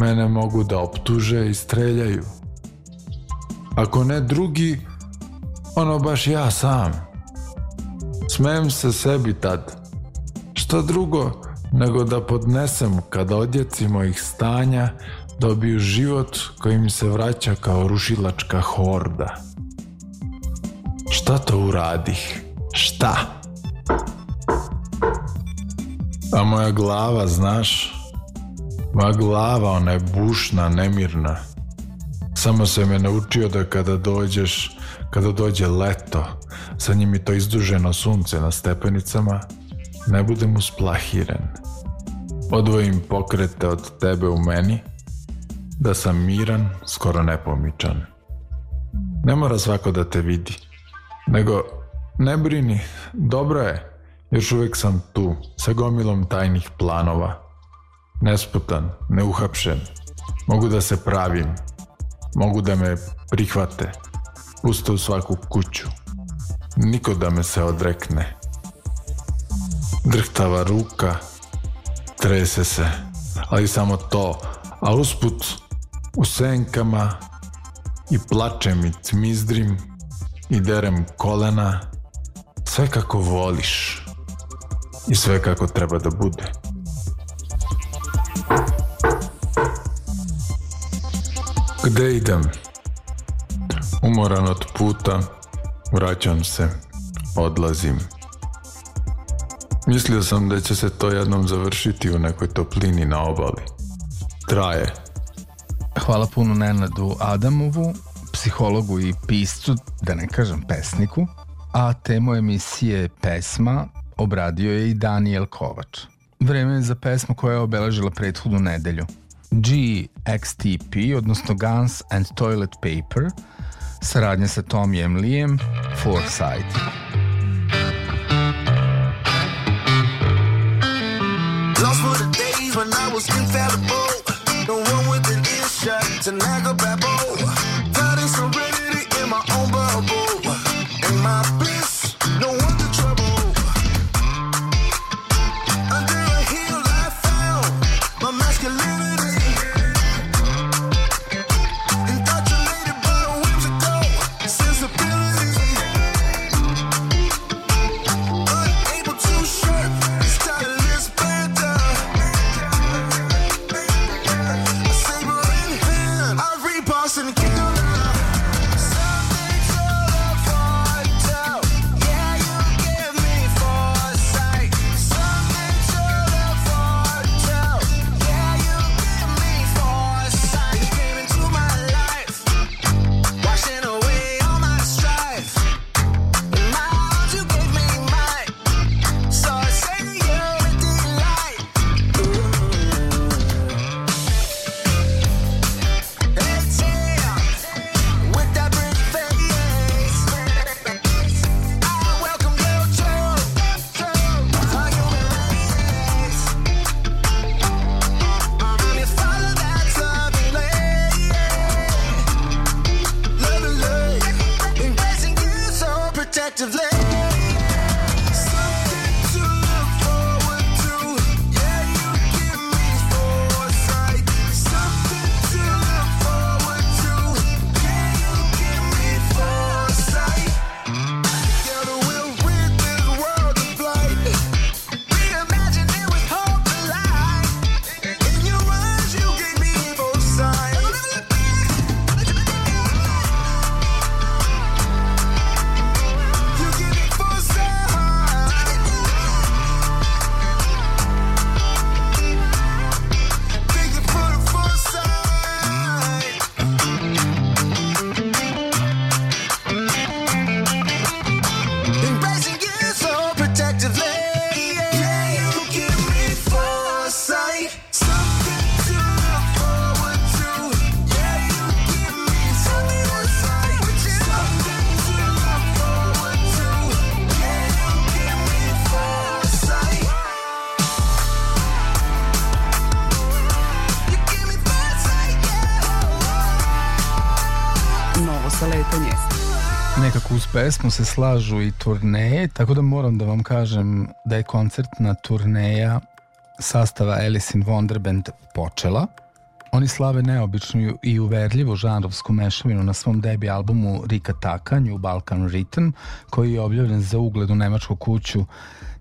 mene mogu da optuže i streljaju. Ako ne drugi, ono baš ja sam. Smem se sebi tad. Šta drugo nego da podnesem kad odjeci mojih stanja dobiju život kojim se vraća kao rušilačka horda. Šta to uradih? Šta? A moja glava, znaš? Moja glava, ona je bušna, nemirna. Samo se me naučio da kada dođeš, kada dođe leto, sa njim je to izduženo sunce na stepenicama, ne budem usplahiren. Odvojim pokrete od tebe u meni, da sam miran, skoro nepomičan. Ne mora svako da te vidi, Nego, ne brini, dobro je, još uvek sam tu, sa gomilom tajnih planova. Nesputan, neuhapšen, mogu da se pravim, mogu da me prihvate, puste u svaku kuću, niko da me se odrekne. Drhtava ruka, trese se, ali samo to, a usput u senkama i plačem i cmizdrim, i derem kolena, sve kako voliš i sve kako treba da bude. Gde idem? Umoran od puta, vraćam se, odlazim. Mislio sam da će se to jednom završiti u nekoj toplini na obali. Traje. Hvala puno Nenadu Adamovu psihologu i piscu, da ne kažem pesniku, a temu emisije Pesma obradio je i Daniel Kovač. Vreme je za pesmu koja je obeležila prethodnu nedelju. GXTP, odnosno Guns and Toilet Paper, saradnja sa Tomijem Lijem, Foresight. Lost for the days when I was infallible, the one with the earshot to Niagara Babble. Career pesmu se slažu i turneje, tako da moram da vam kažem da je koncertna turneja sastava Alice in Wonderband počela. Oni slave neobičnu i uverljivu žanrovsku mešavinu na svom debi albumu Rika Taka, New Balkan Rhythm, koji je objavljen za ugled u nemačku kuću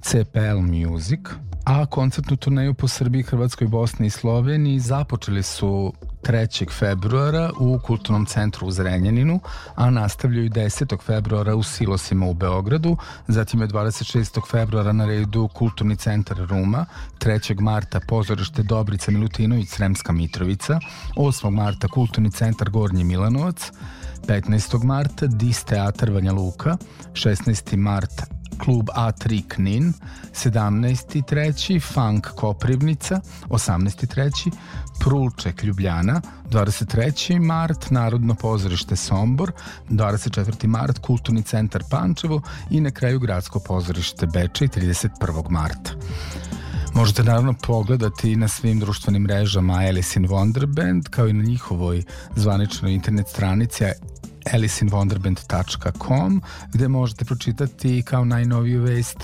CPL Music, a koncertnu turneju po Srbiji, Hrvatskoj, Bosni i Sloveniji započeli su 3. februara u Kulturnom centru u Zrenjaninu, a nastavljaju 10. februara u Silosima u Beogradu, zatim je 26. februara na redu Kulturni centar Ruma, 3. marta pozorište Dobrica Milutinović Sremska Mitrovica, 8. marta Kulturni centar Gornji Milanovac, 15. marta Dis Teatar Vanja Luka, 16. marta klub A3 Knin, 17.3. Funk Koprivnica, 18.3. Prulček Ljubljana, 23. mart Narodno pozorište Sombor, 24. mart Kulturni centar Pančevo i na kraju Gradsko pozorište Bečej 31. marta. Možete naravno pogledati na svim društvenim mrežama Alice in Wonderland kao i na njihovoj zvaničnoj internet stranici alicinwonderband.com gde možete pročitati kao najnoviju vest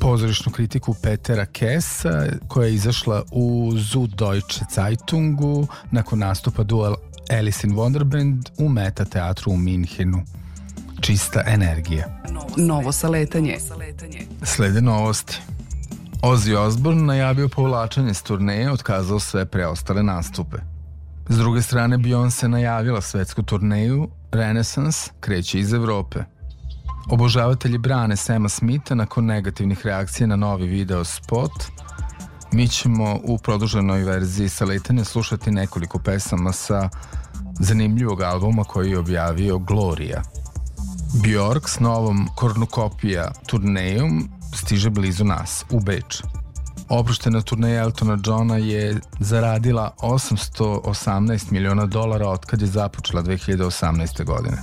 pozorišnu kritiku Petera Kesa koja je izašla u Süddeutsche Zeitungu nakon nastupa duel Alice in Wonderband u Meta teatru u Minhenu. Čista energija. Novo saletanje. Slede novosti. Ozzy Osbourne najavio povlačenje s turneje, otkazao sve preostale nastupe. S druge strane, Beyoncé najavila svetsku turneju, Renesans kreće iz Evrope. Obožavatelji brane Sema Smitha nakon negativnih reakcija na novi video spot. Mi ćemo u produženoj verziji letanje slušati nekoliko pesama sa zanimljivog albuma koji je objavio Gloria. Bjork s novom Kornukopija turnejom stiže blizu nas, u Beč opuštena turneja Eltona Johna je zaradila 818 miliona dolara otkad je započela 2018. godine.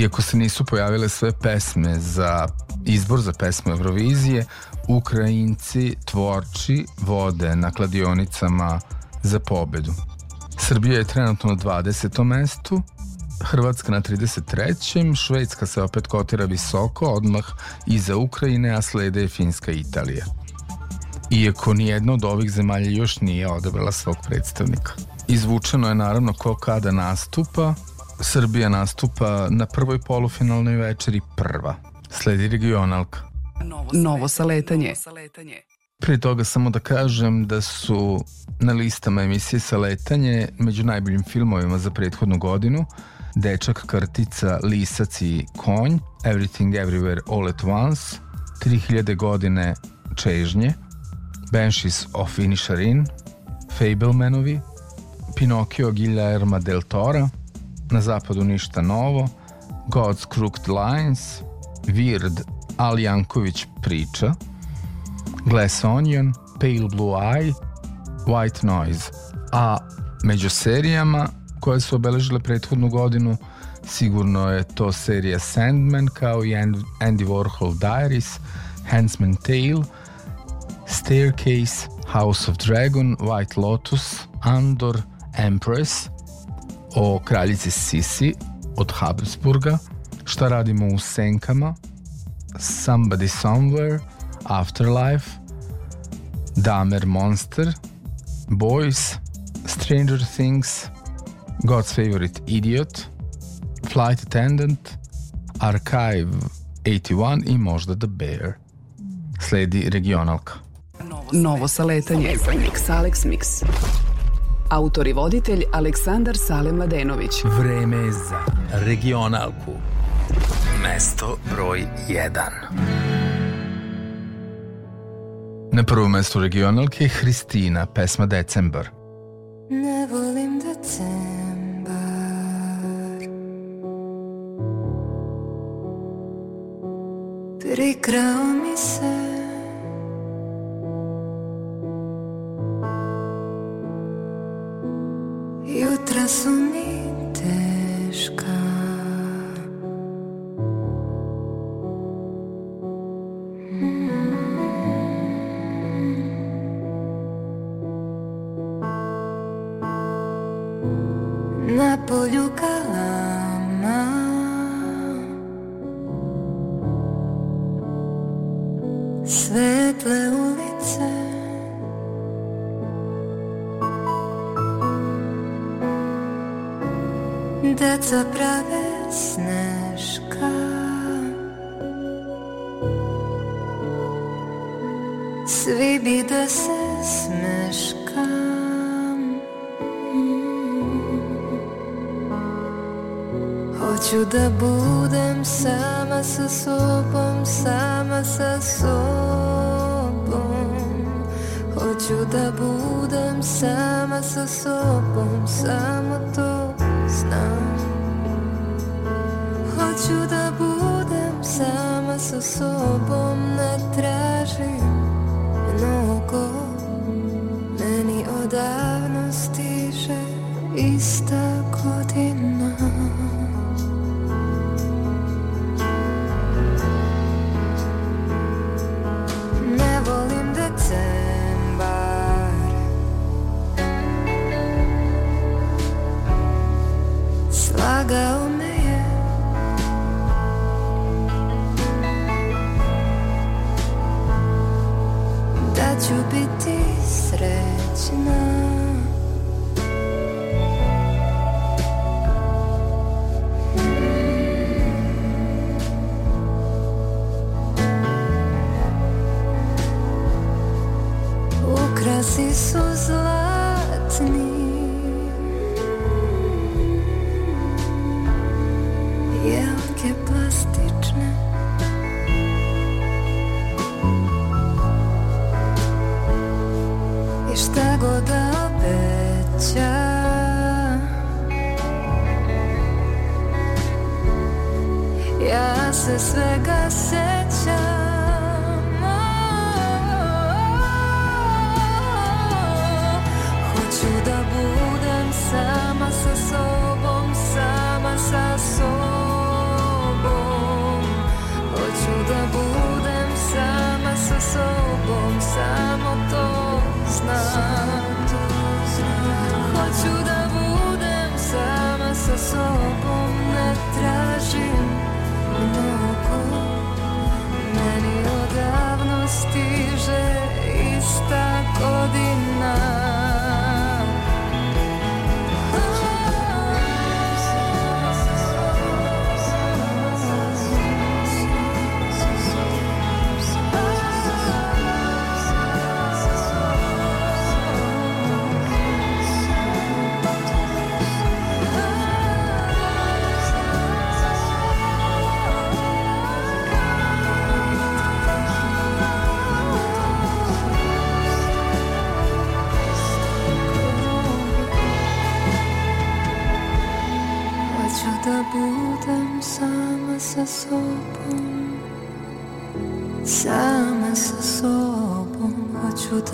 Iako se nisu pojavile sve pesme za izbor za pesmu Eurovizije, Ukrajinci tvorči vode na kladionicama za pobedu. Srbija je trenutno na 20. mestu, Hrvatska na 33. Švedska se opet kotira visoko, odmah iza Ukrajine, a slede je Finska i Italija iako nijedna od ovih zemalja još nije odabrala svog predstavnika. Izvučeno je naravno ko kada nastupa. Srbija nastupa na prvoj polufinalnoj večeri prva. Sledi regionalka. Novo saletanje. Prije toga samo da kažem da su na listama emisije Saletanje među najboljim filmovima za prethodnu godinu Dečak, kartica, lisac i konj, Everything Everywhere All at Once, 3000 godine čežnje, Banshees of Inisherin, Fablemanovi, Pinokio Guillerma del Tora, Na zapadu ništa novo, God's Crooked Lines, Weird Al Janković priča, Glass Onion, Pale Blue Eye, White Noise. A među serijama koje su obeležile prethodnu godinu sigurno je to serija Sandman kao i Andy Warhol Diaries, Handsman Tale, Staircase, House of Dragon, White Lotus, Andor, Empress, o kraljici Sisi od Habsburga, šta radimo u Senkama, Somebody Somewhere, Afterlife, Damer Monster, Boys, Stranger Things, God's Favorite Idiot, Flight Attendant, Archive 81 i možda The Bear. Sledi regionalka. Novo saletanje. Mix, Alex Mix. Autor i voditelj Aleksandar Sale Mladenović. Vreme za regionalku. Mesto broj 1. Na prvom mestu regionalke je Hristina, pesma Decembar. Ne volim decembar Prikrao mi se me.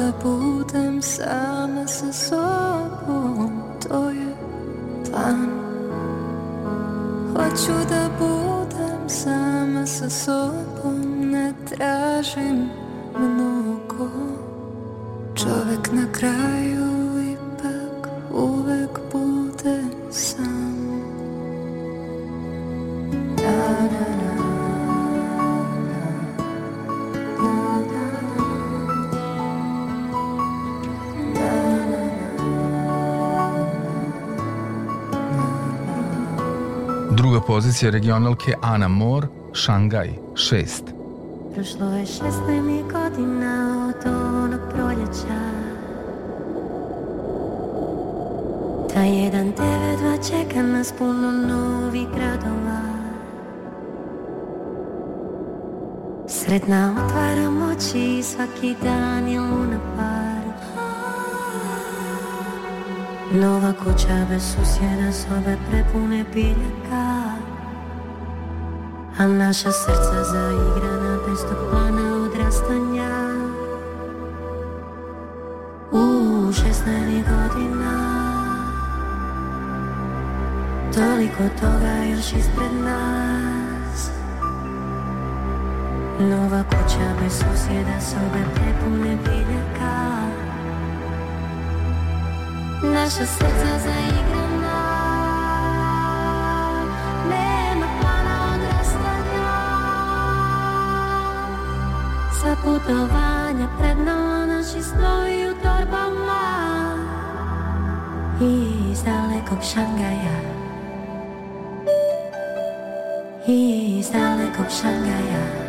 da budem sama sa sobom, to je plan Hoću da pozicije regionalke Ana Mor, Šangaj 6. Prošlo je 16 godina od onog proljeća Ta jedan dva čeka nas puno novih gradova Sredna otvara oči svaki dan je luna par Nova kuća bez susjeda sobe prepune biljaka A naša srca zaigrana bez tog plana odrastanja U šestnanih godina Toliko toga još ispred nas Nova kuća bez susjeda sobe prepune biljaka Naša srca zaigrana Budowania pragną nasi snoju torbama ma I z daleką Szangaja I z daleką Šangaja.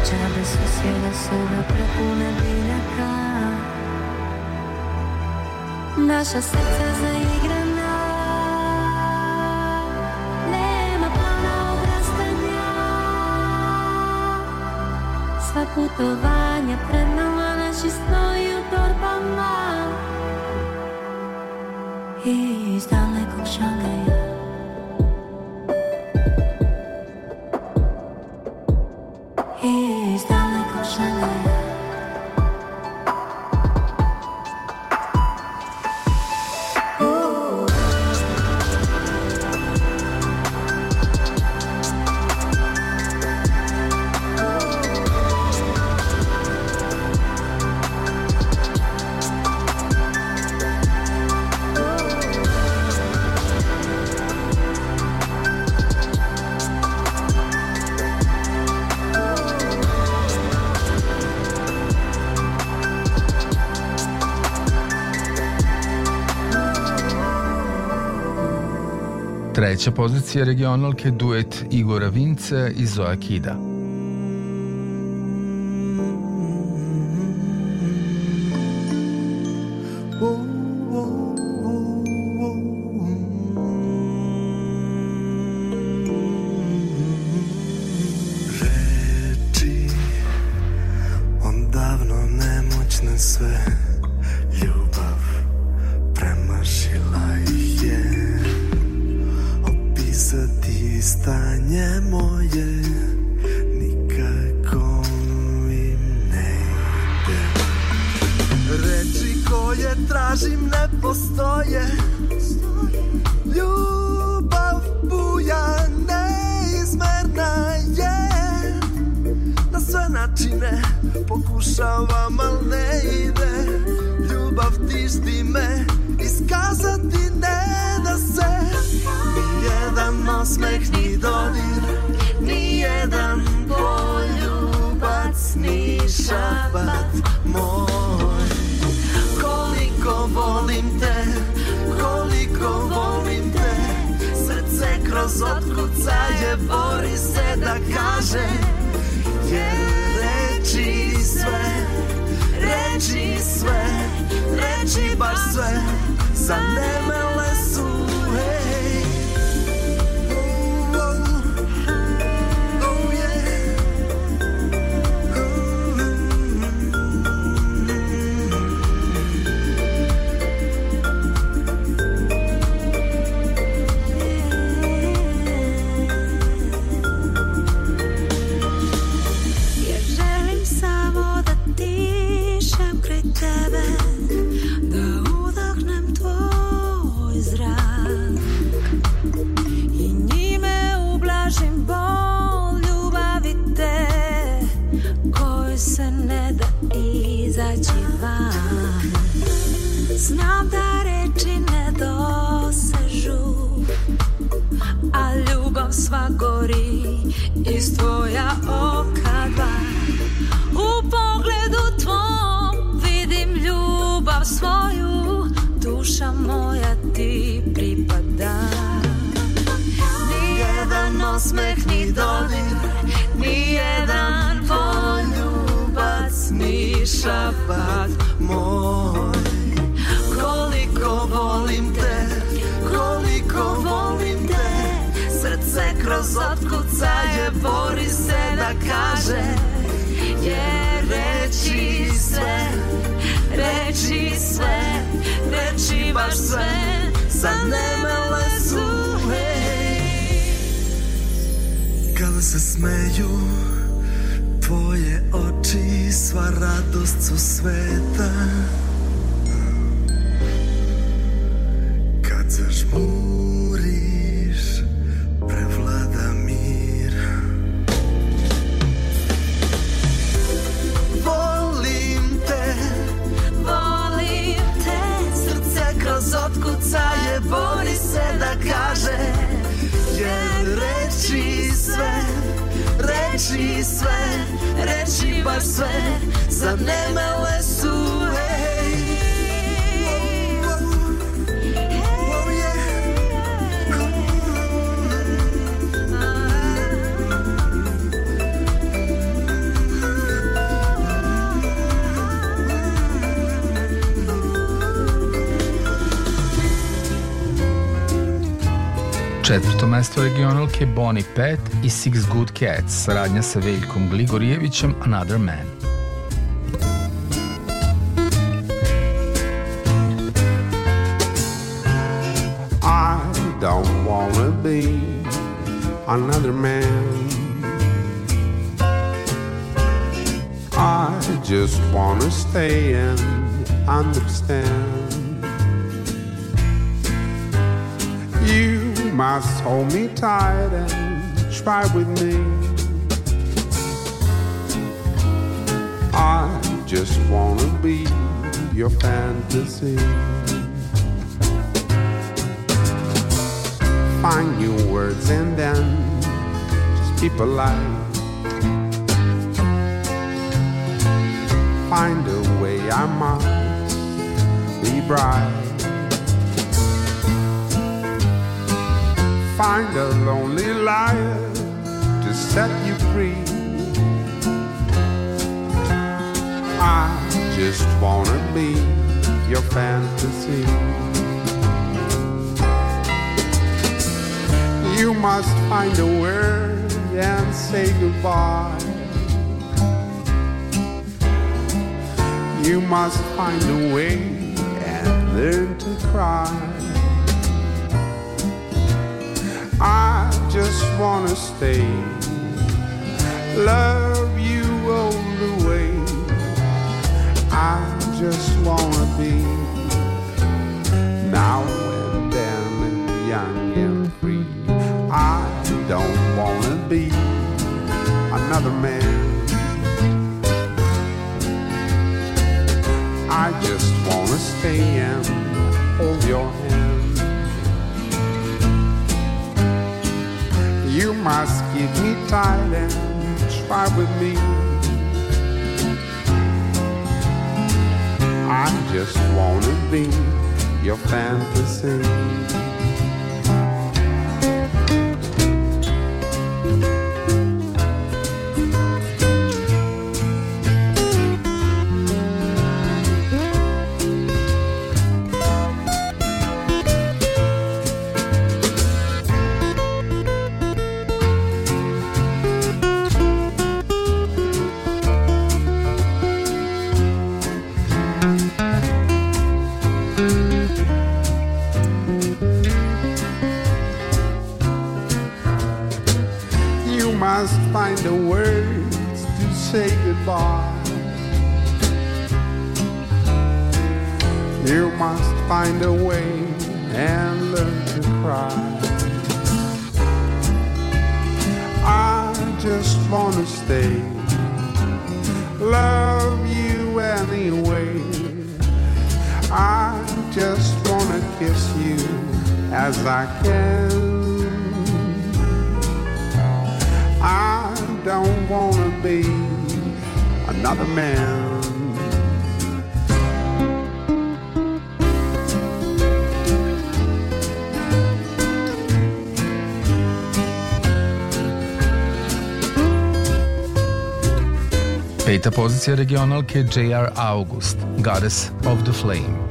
Kuća bez susjeda sada prepune biljaka Naša srca zaigrana Nema plana odrastanja Sva putovanja pred Treća pozicija regionalke duet Igora Vince i Zoja Kida. 14. regionalke Bonnie Pet i Six Good Cats, saradnja sa Veljkom Gligorijevićem Another Man. I don't wanna be another man I just wanna stay and understand Hold me tight and try with me. I just wanna be your fantasy. Find new words and then just keep alive. Find a way I must be bright. find a lonely liar to set you free. I just wanna be your fantasy. You must find a word and say goodbye. You must find a way and learn to cry. just wanna stay. Love you all the way. I just wanna be now and then and young and free. I don't wanna be another man. I just wanna stay and hold your must give me time and try with me. I just wanna be your fantasy. the words to say goodbye. You must find a way and learn to cry. I just wanna stay, love you anyway. I just wanna kiss you as I can. I don't wanna be another man. Peta J.R. August, Goddess of the Flame.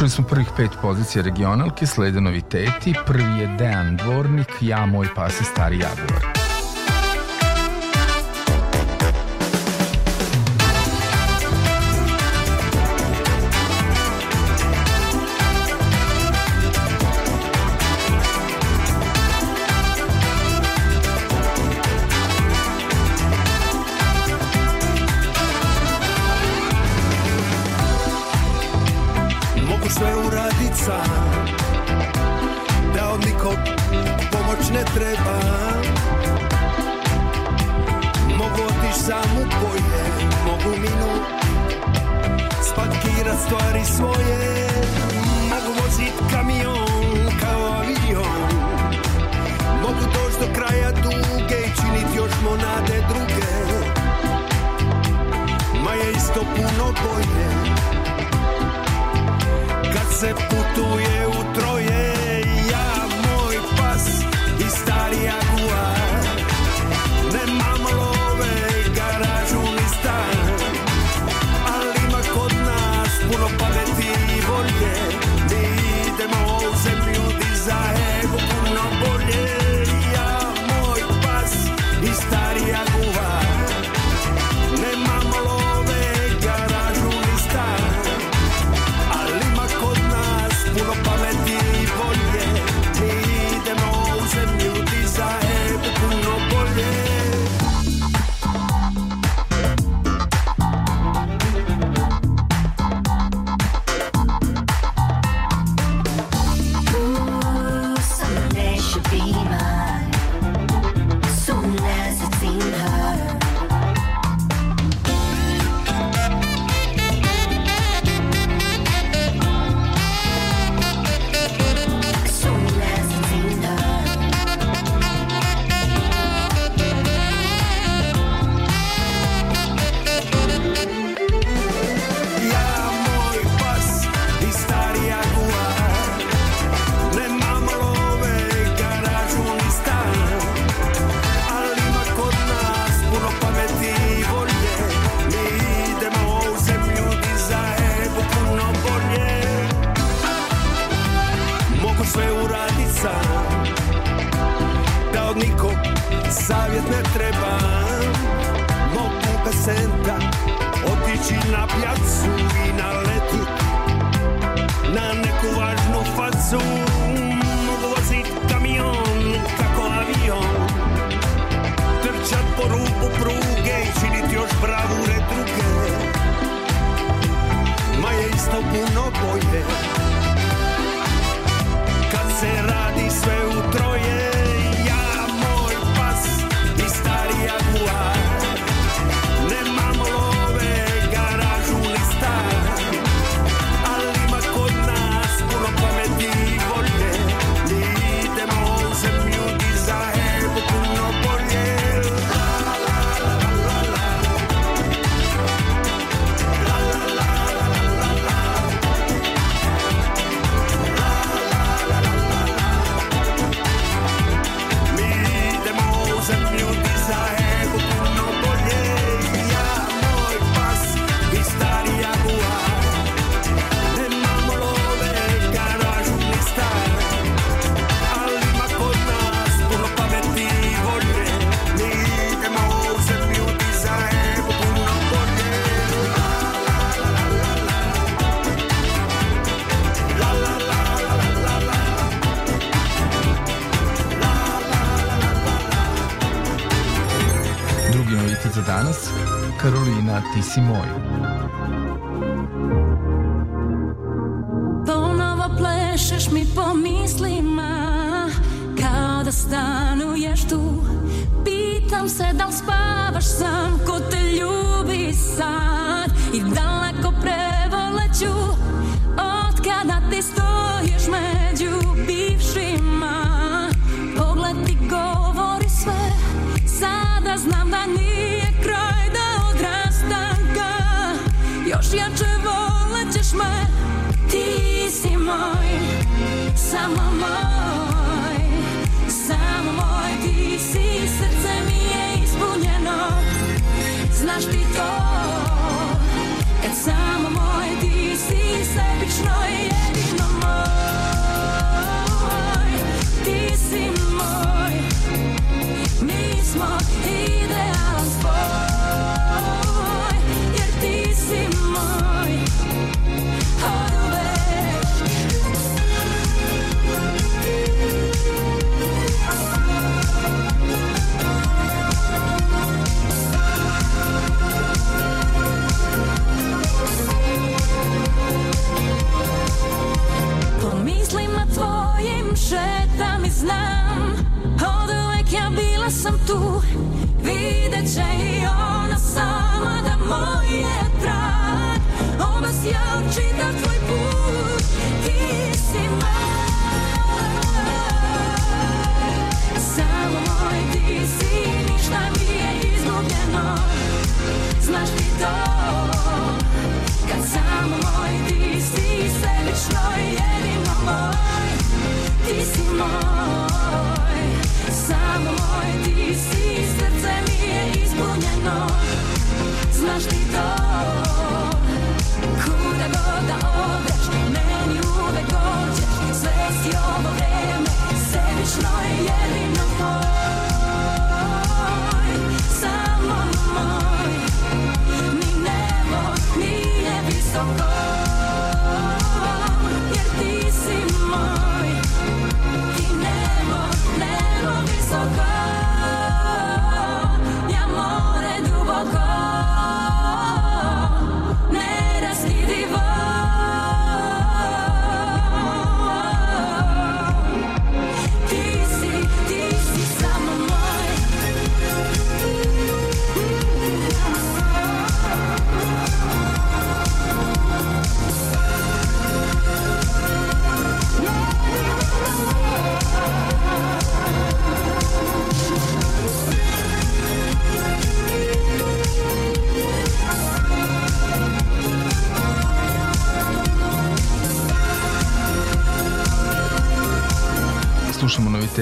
Preslušali smo prvih pet pozicija regionalke, slede noviteti. Prvi je Dejan Dvornik, Ja, moj pas i stari jaguar.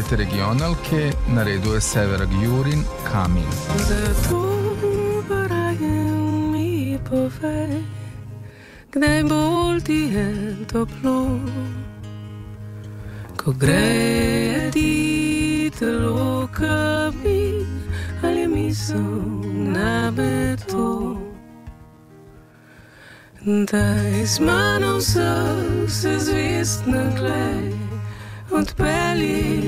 Poglejte regionalke, naredil je sever Jurin Kamil. Zato raje mi povej, kdaj bolj ti je toplo, ko gredi telo kabi ali misel na betu. Da iz manj vseh se zvest naglej odpeljim.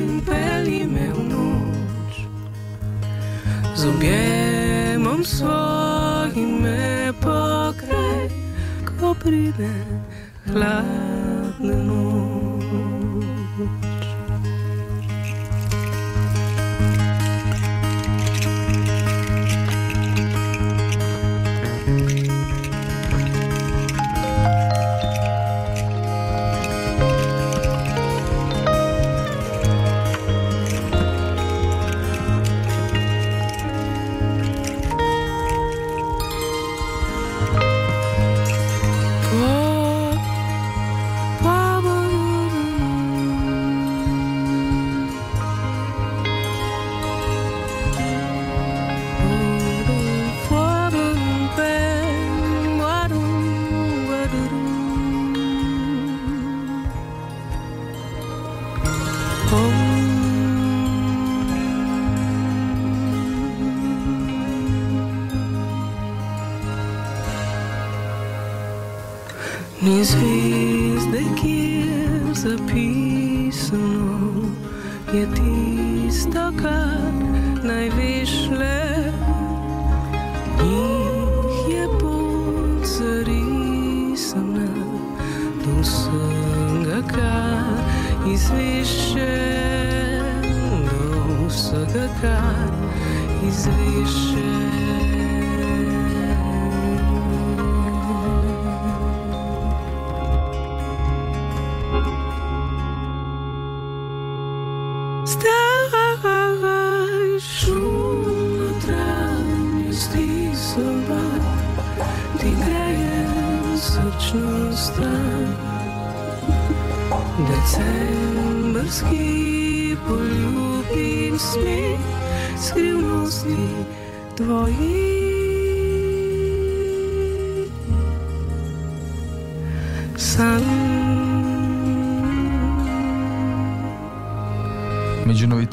svojim me pokraj, coprire la hladne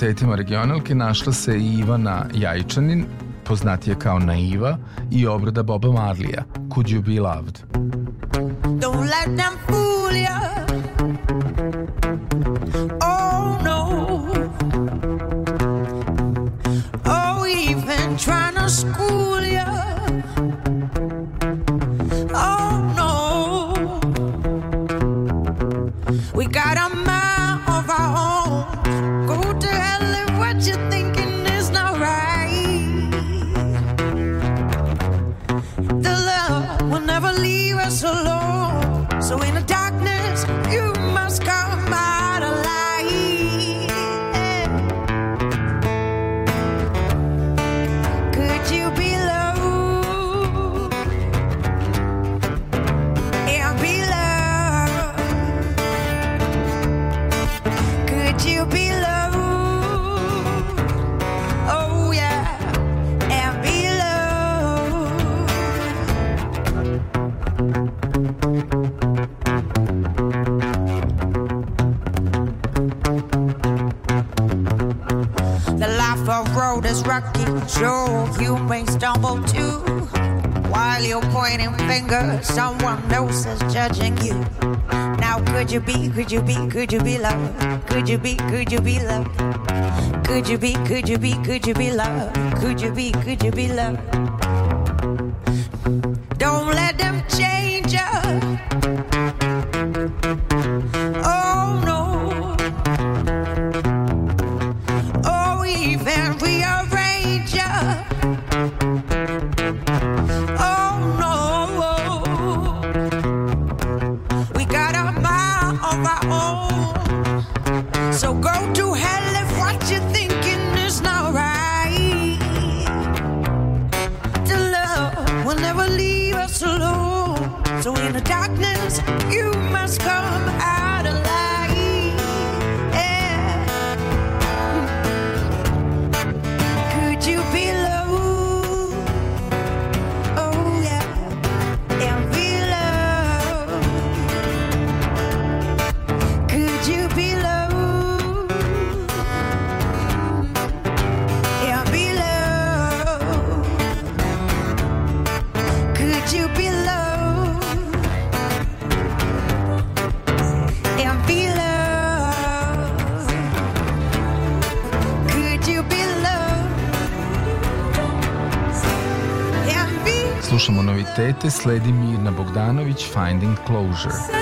lokacitetima regionalke našla se i Ivana Jajčanin, poznatija kao Naiva, i obrada Boba Marlija, Could You Be Loved. Don't let them fool ya Oh no Oh even trying to school longer someone else is judging you. Now could you be, could you be, could you be loved? Could you be, could you be loved? Could you be, could you be, could you be loved? Could you be, could you be loved? sledi Mirna Bogdanović Finding Closure.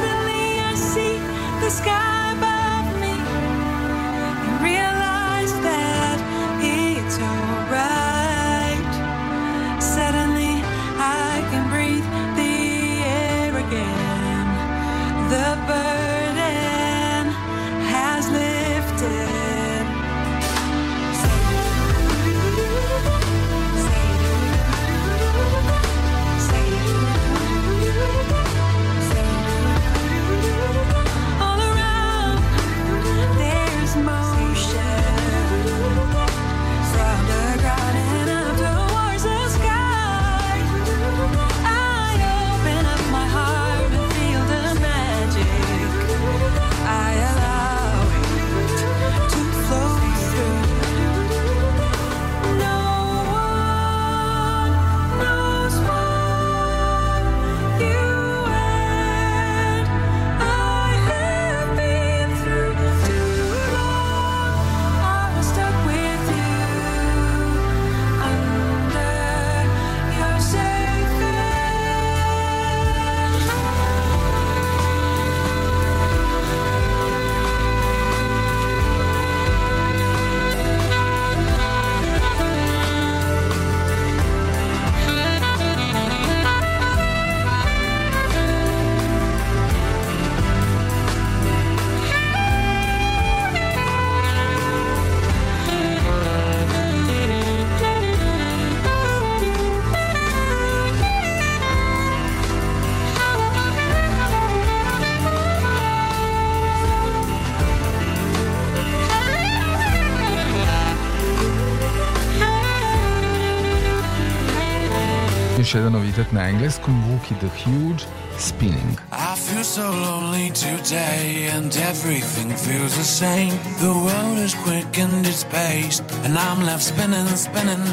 još jedan novitet na engleskom, Vuki the Huge, Spinning. I feel so lonely today and everything feels the same. The world is quick and it's paced and I'm left spinning, spinning.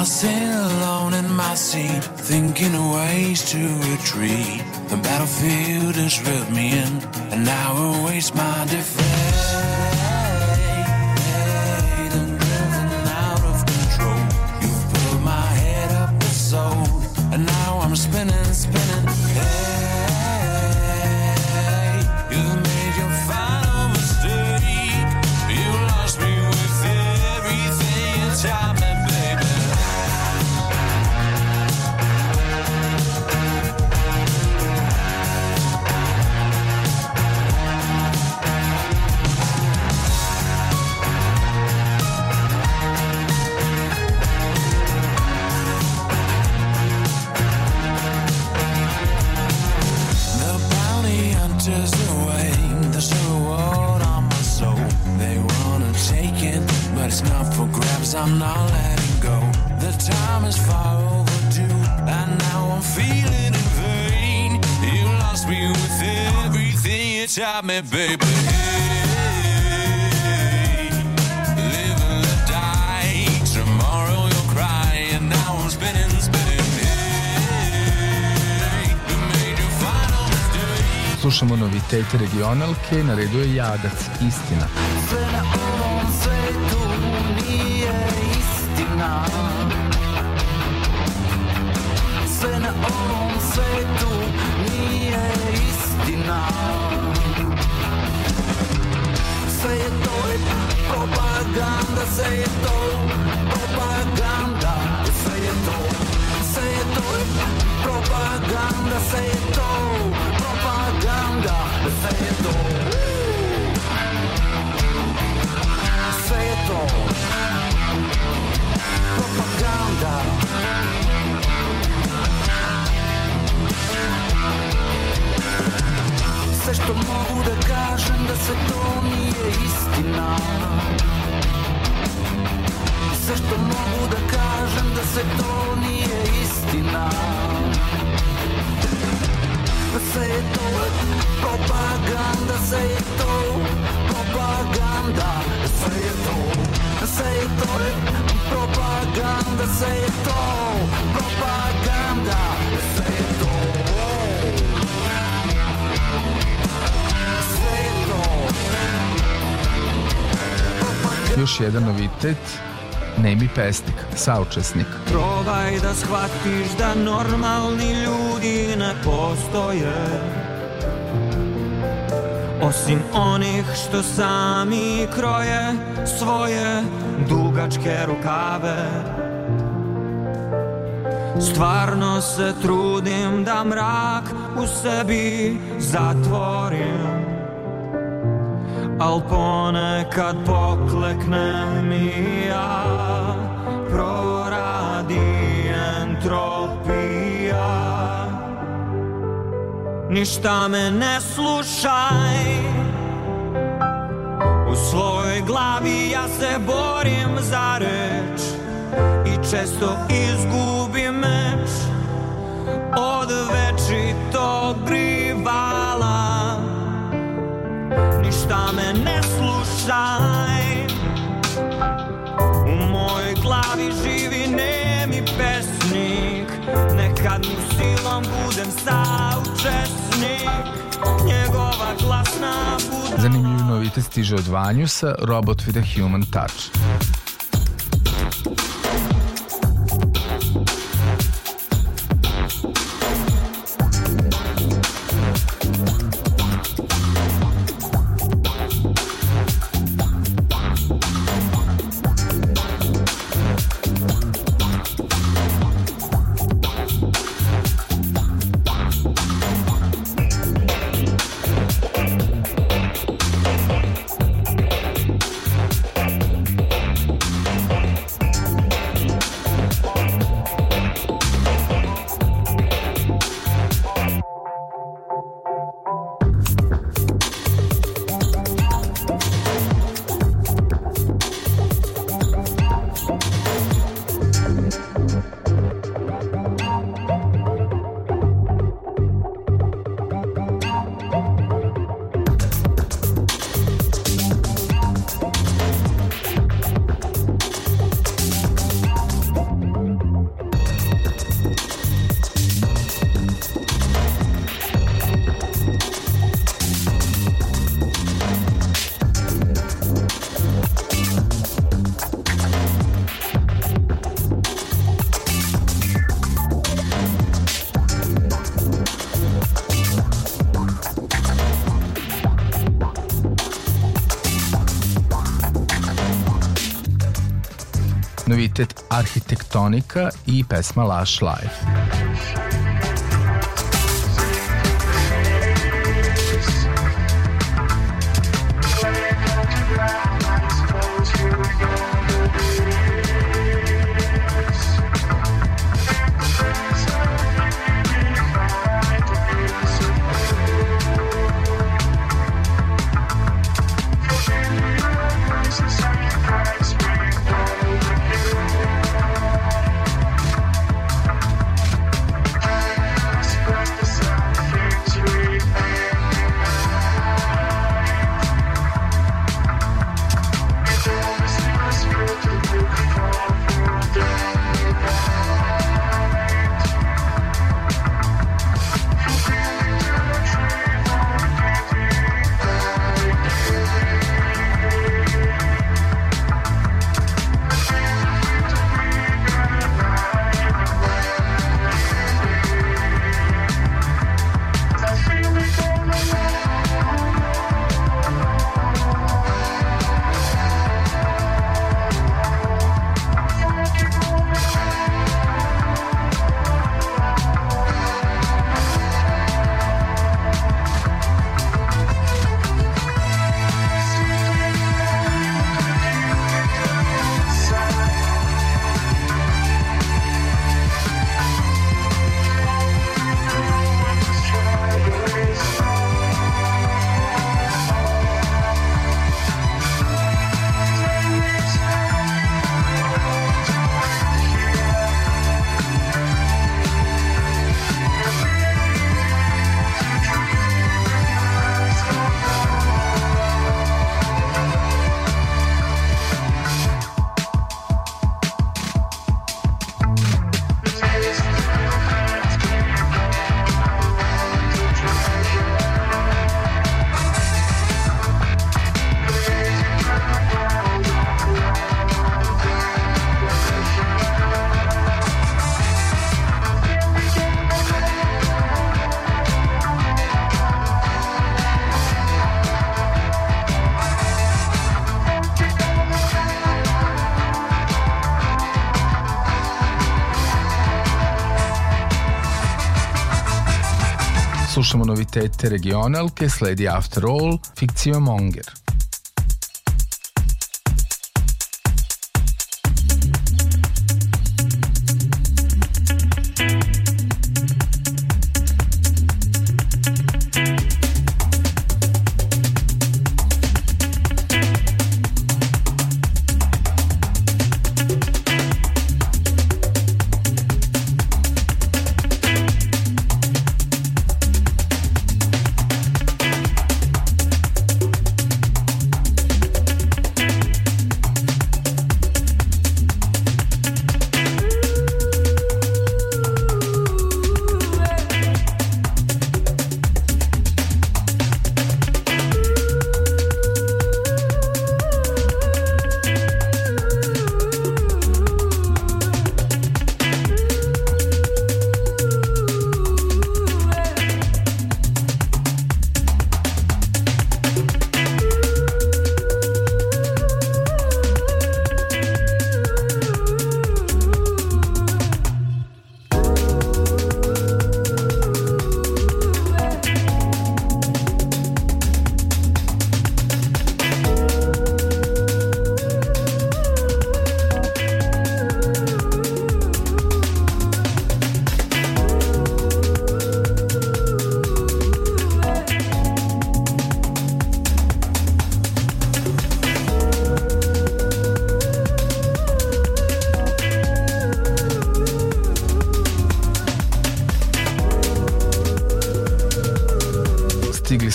I sit alone in my seat thinking of ways to retreat. The battlefield has ripped me in and now awaits my defeat. prioritete regionalke, na redu je Jadac, istina. sve je to, sve je to je propaganda, sve je to, propaganda, sve je to. Sve to. Još jedan novitet, Nemi Pesnik, saučesnik. Probaj da shvatiš da normalni ljudi ne postoje Osim onih što sami kroje svoje dugačke rukave Stvarno se trudim da mrak u sebi zatvorim Al ponekad poklekne mi ja proradi entro Ništa me ne slušaj U svojoj glavi ja se borim za reč I često izgubim meč Od večitog rivala Ništa me ne slušaj U mojoj glavi živi nemi pesnik Nekad mu silom budem saučesnik Zanimljiv novitet stiže od Vanjusa, Robot with a Human Touch. Monika i pesma Lush Life. slušamo novitete regionalke, sledi After All, fikcija Monger.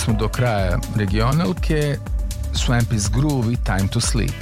smo do kraja regionalke Swamp is Groove i Time to Sleep.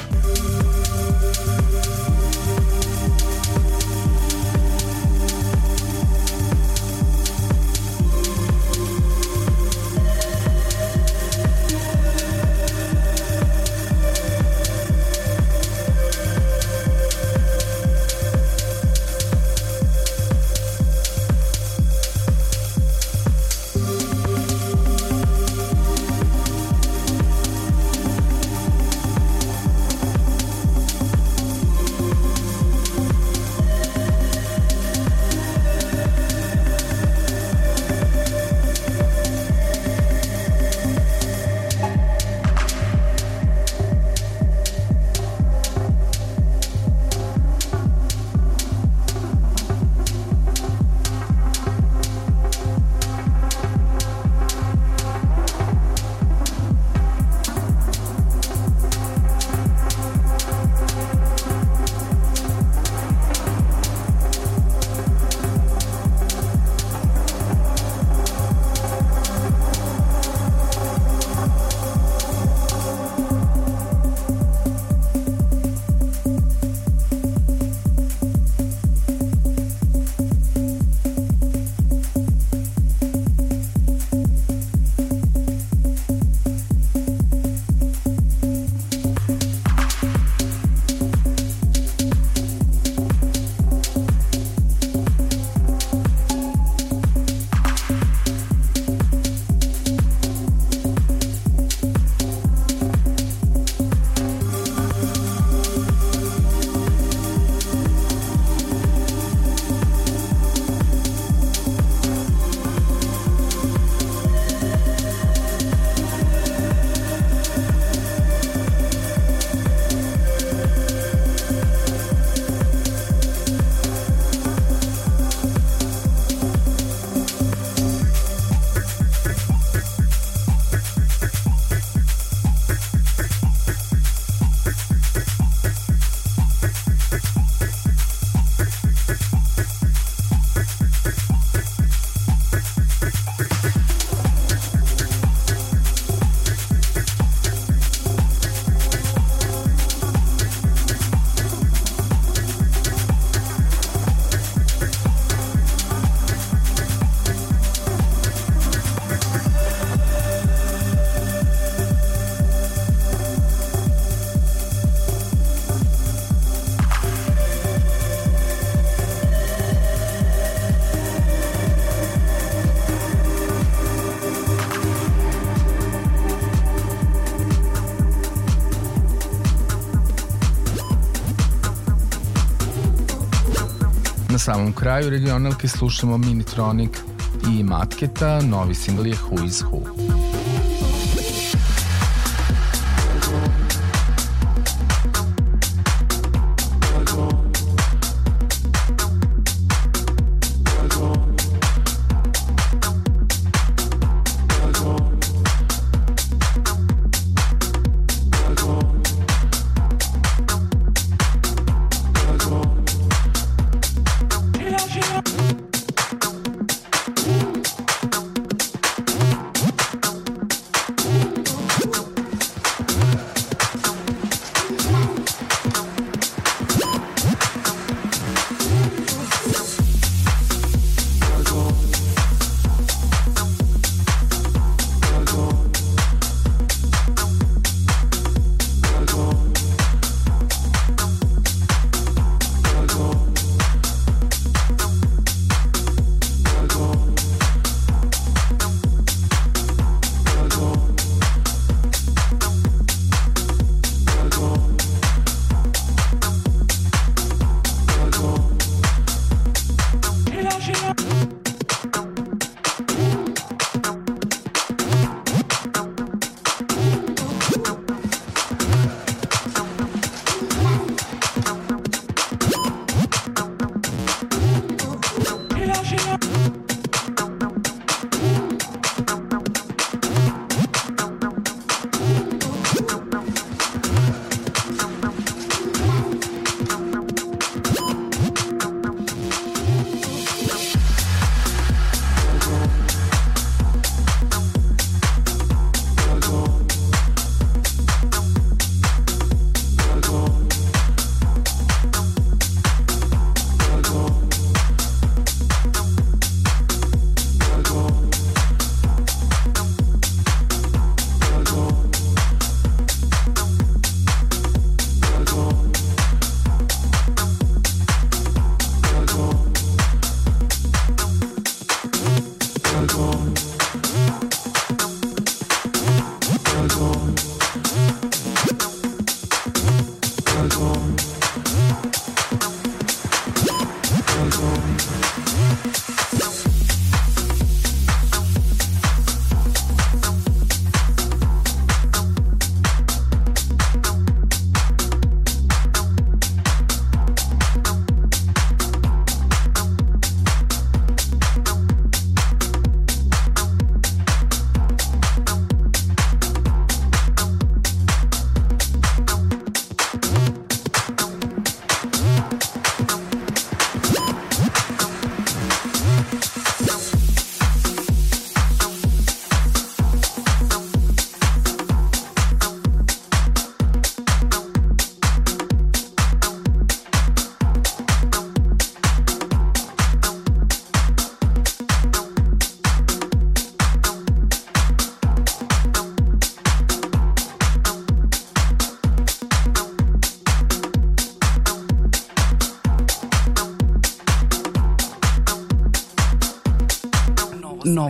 kraju regionalke slušamo Minitronic i Matketa, novi single je Who is Who.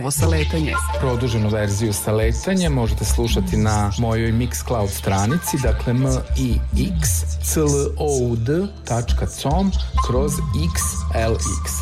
novo saletanje. Produženu verziju saletanje možete slušati na mojoj Mixcloud stranici, dakle m i x c l o u d.com kroz x.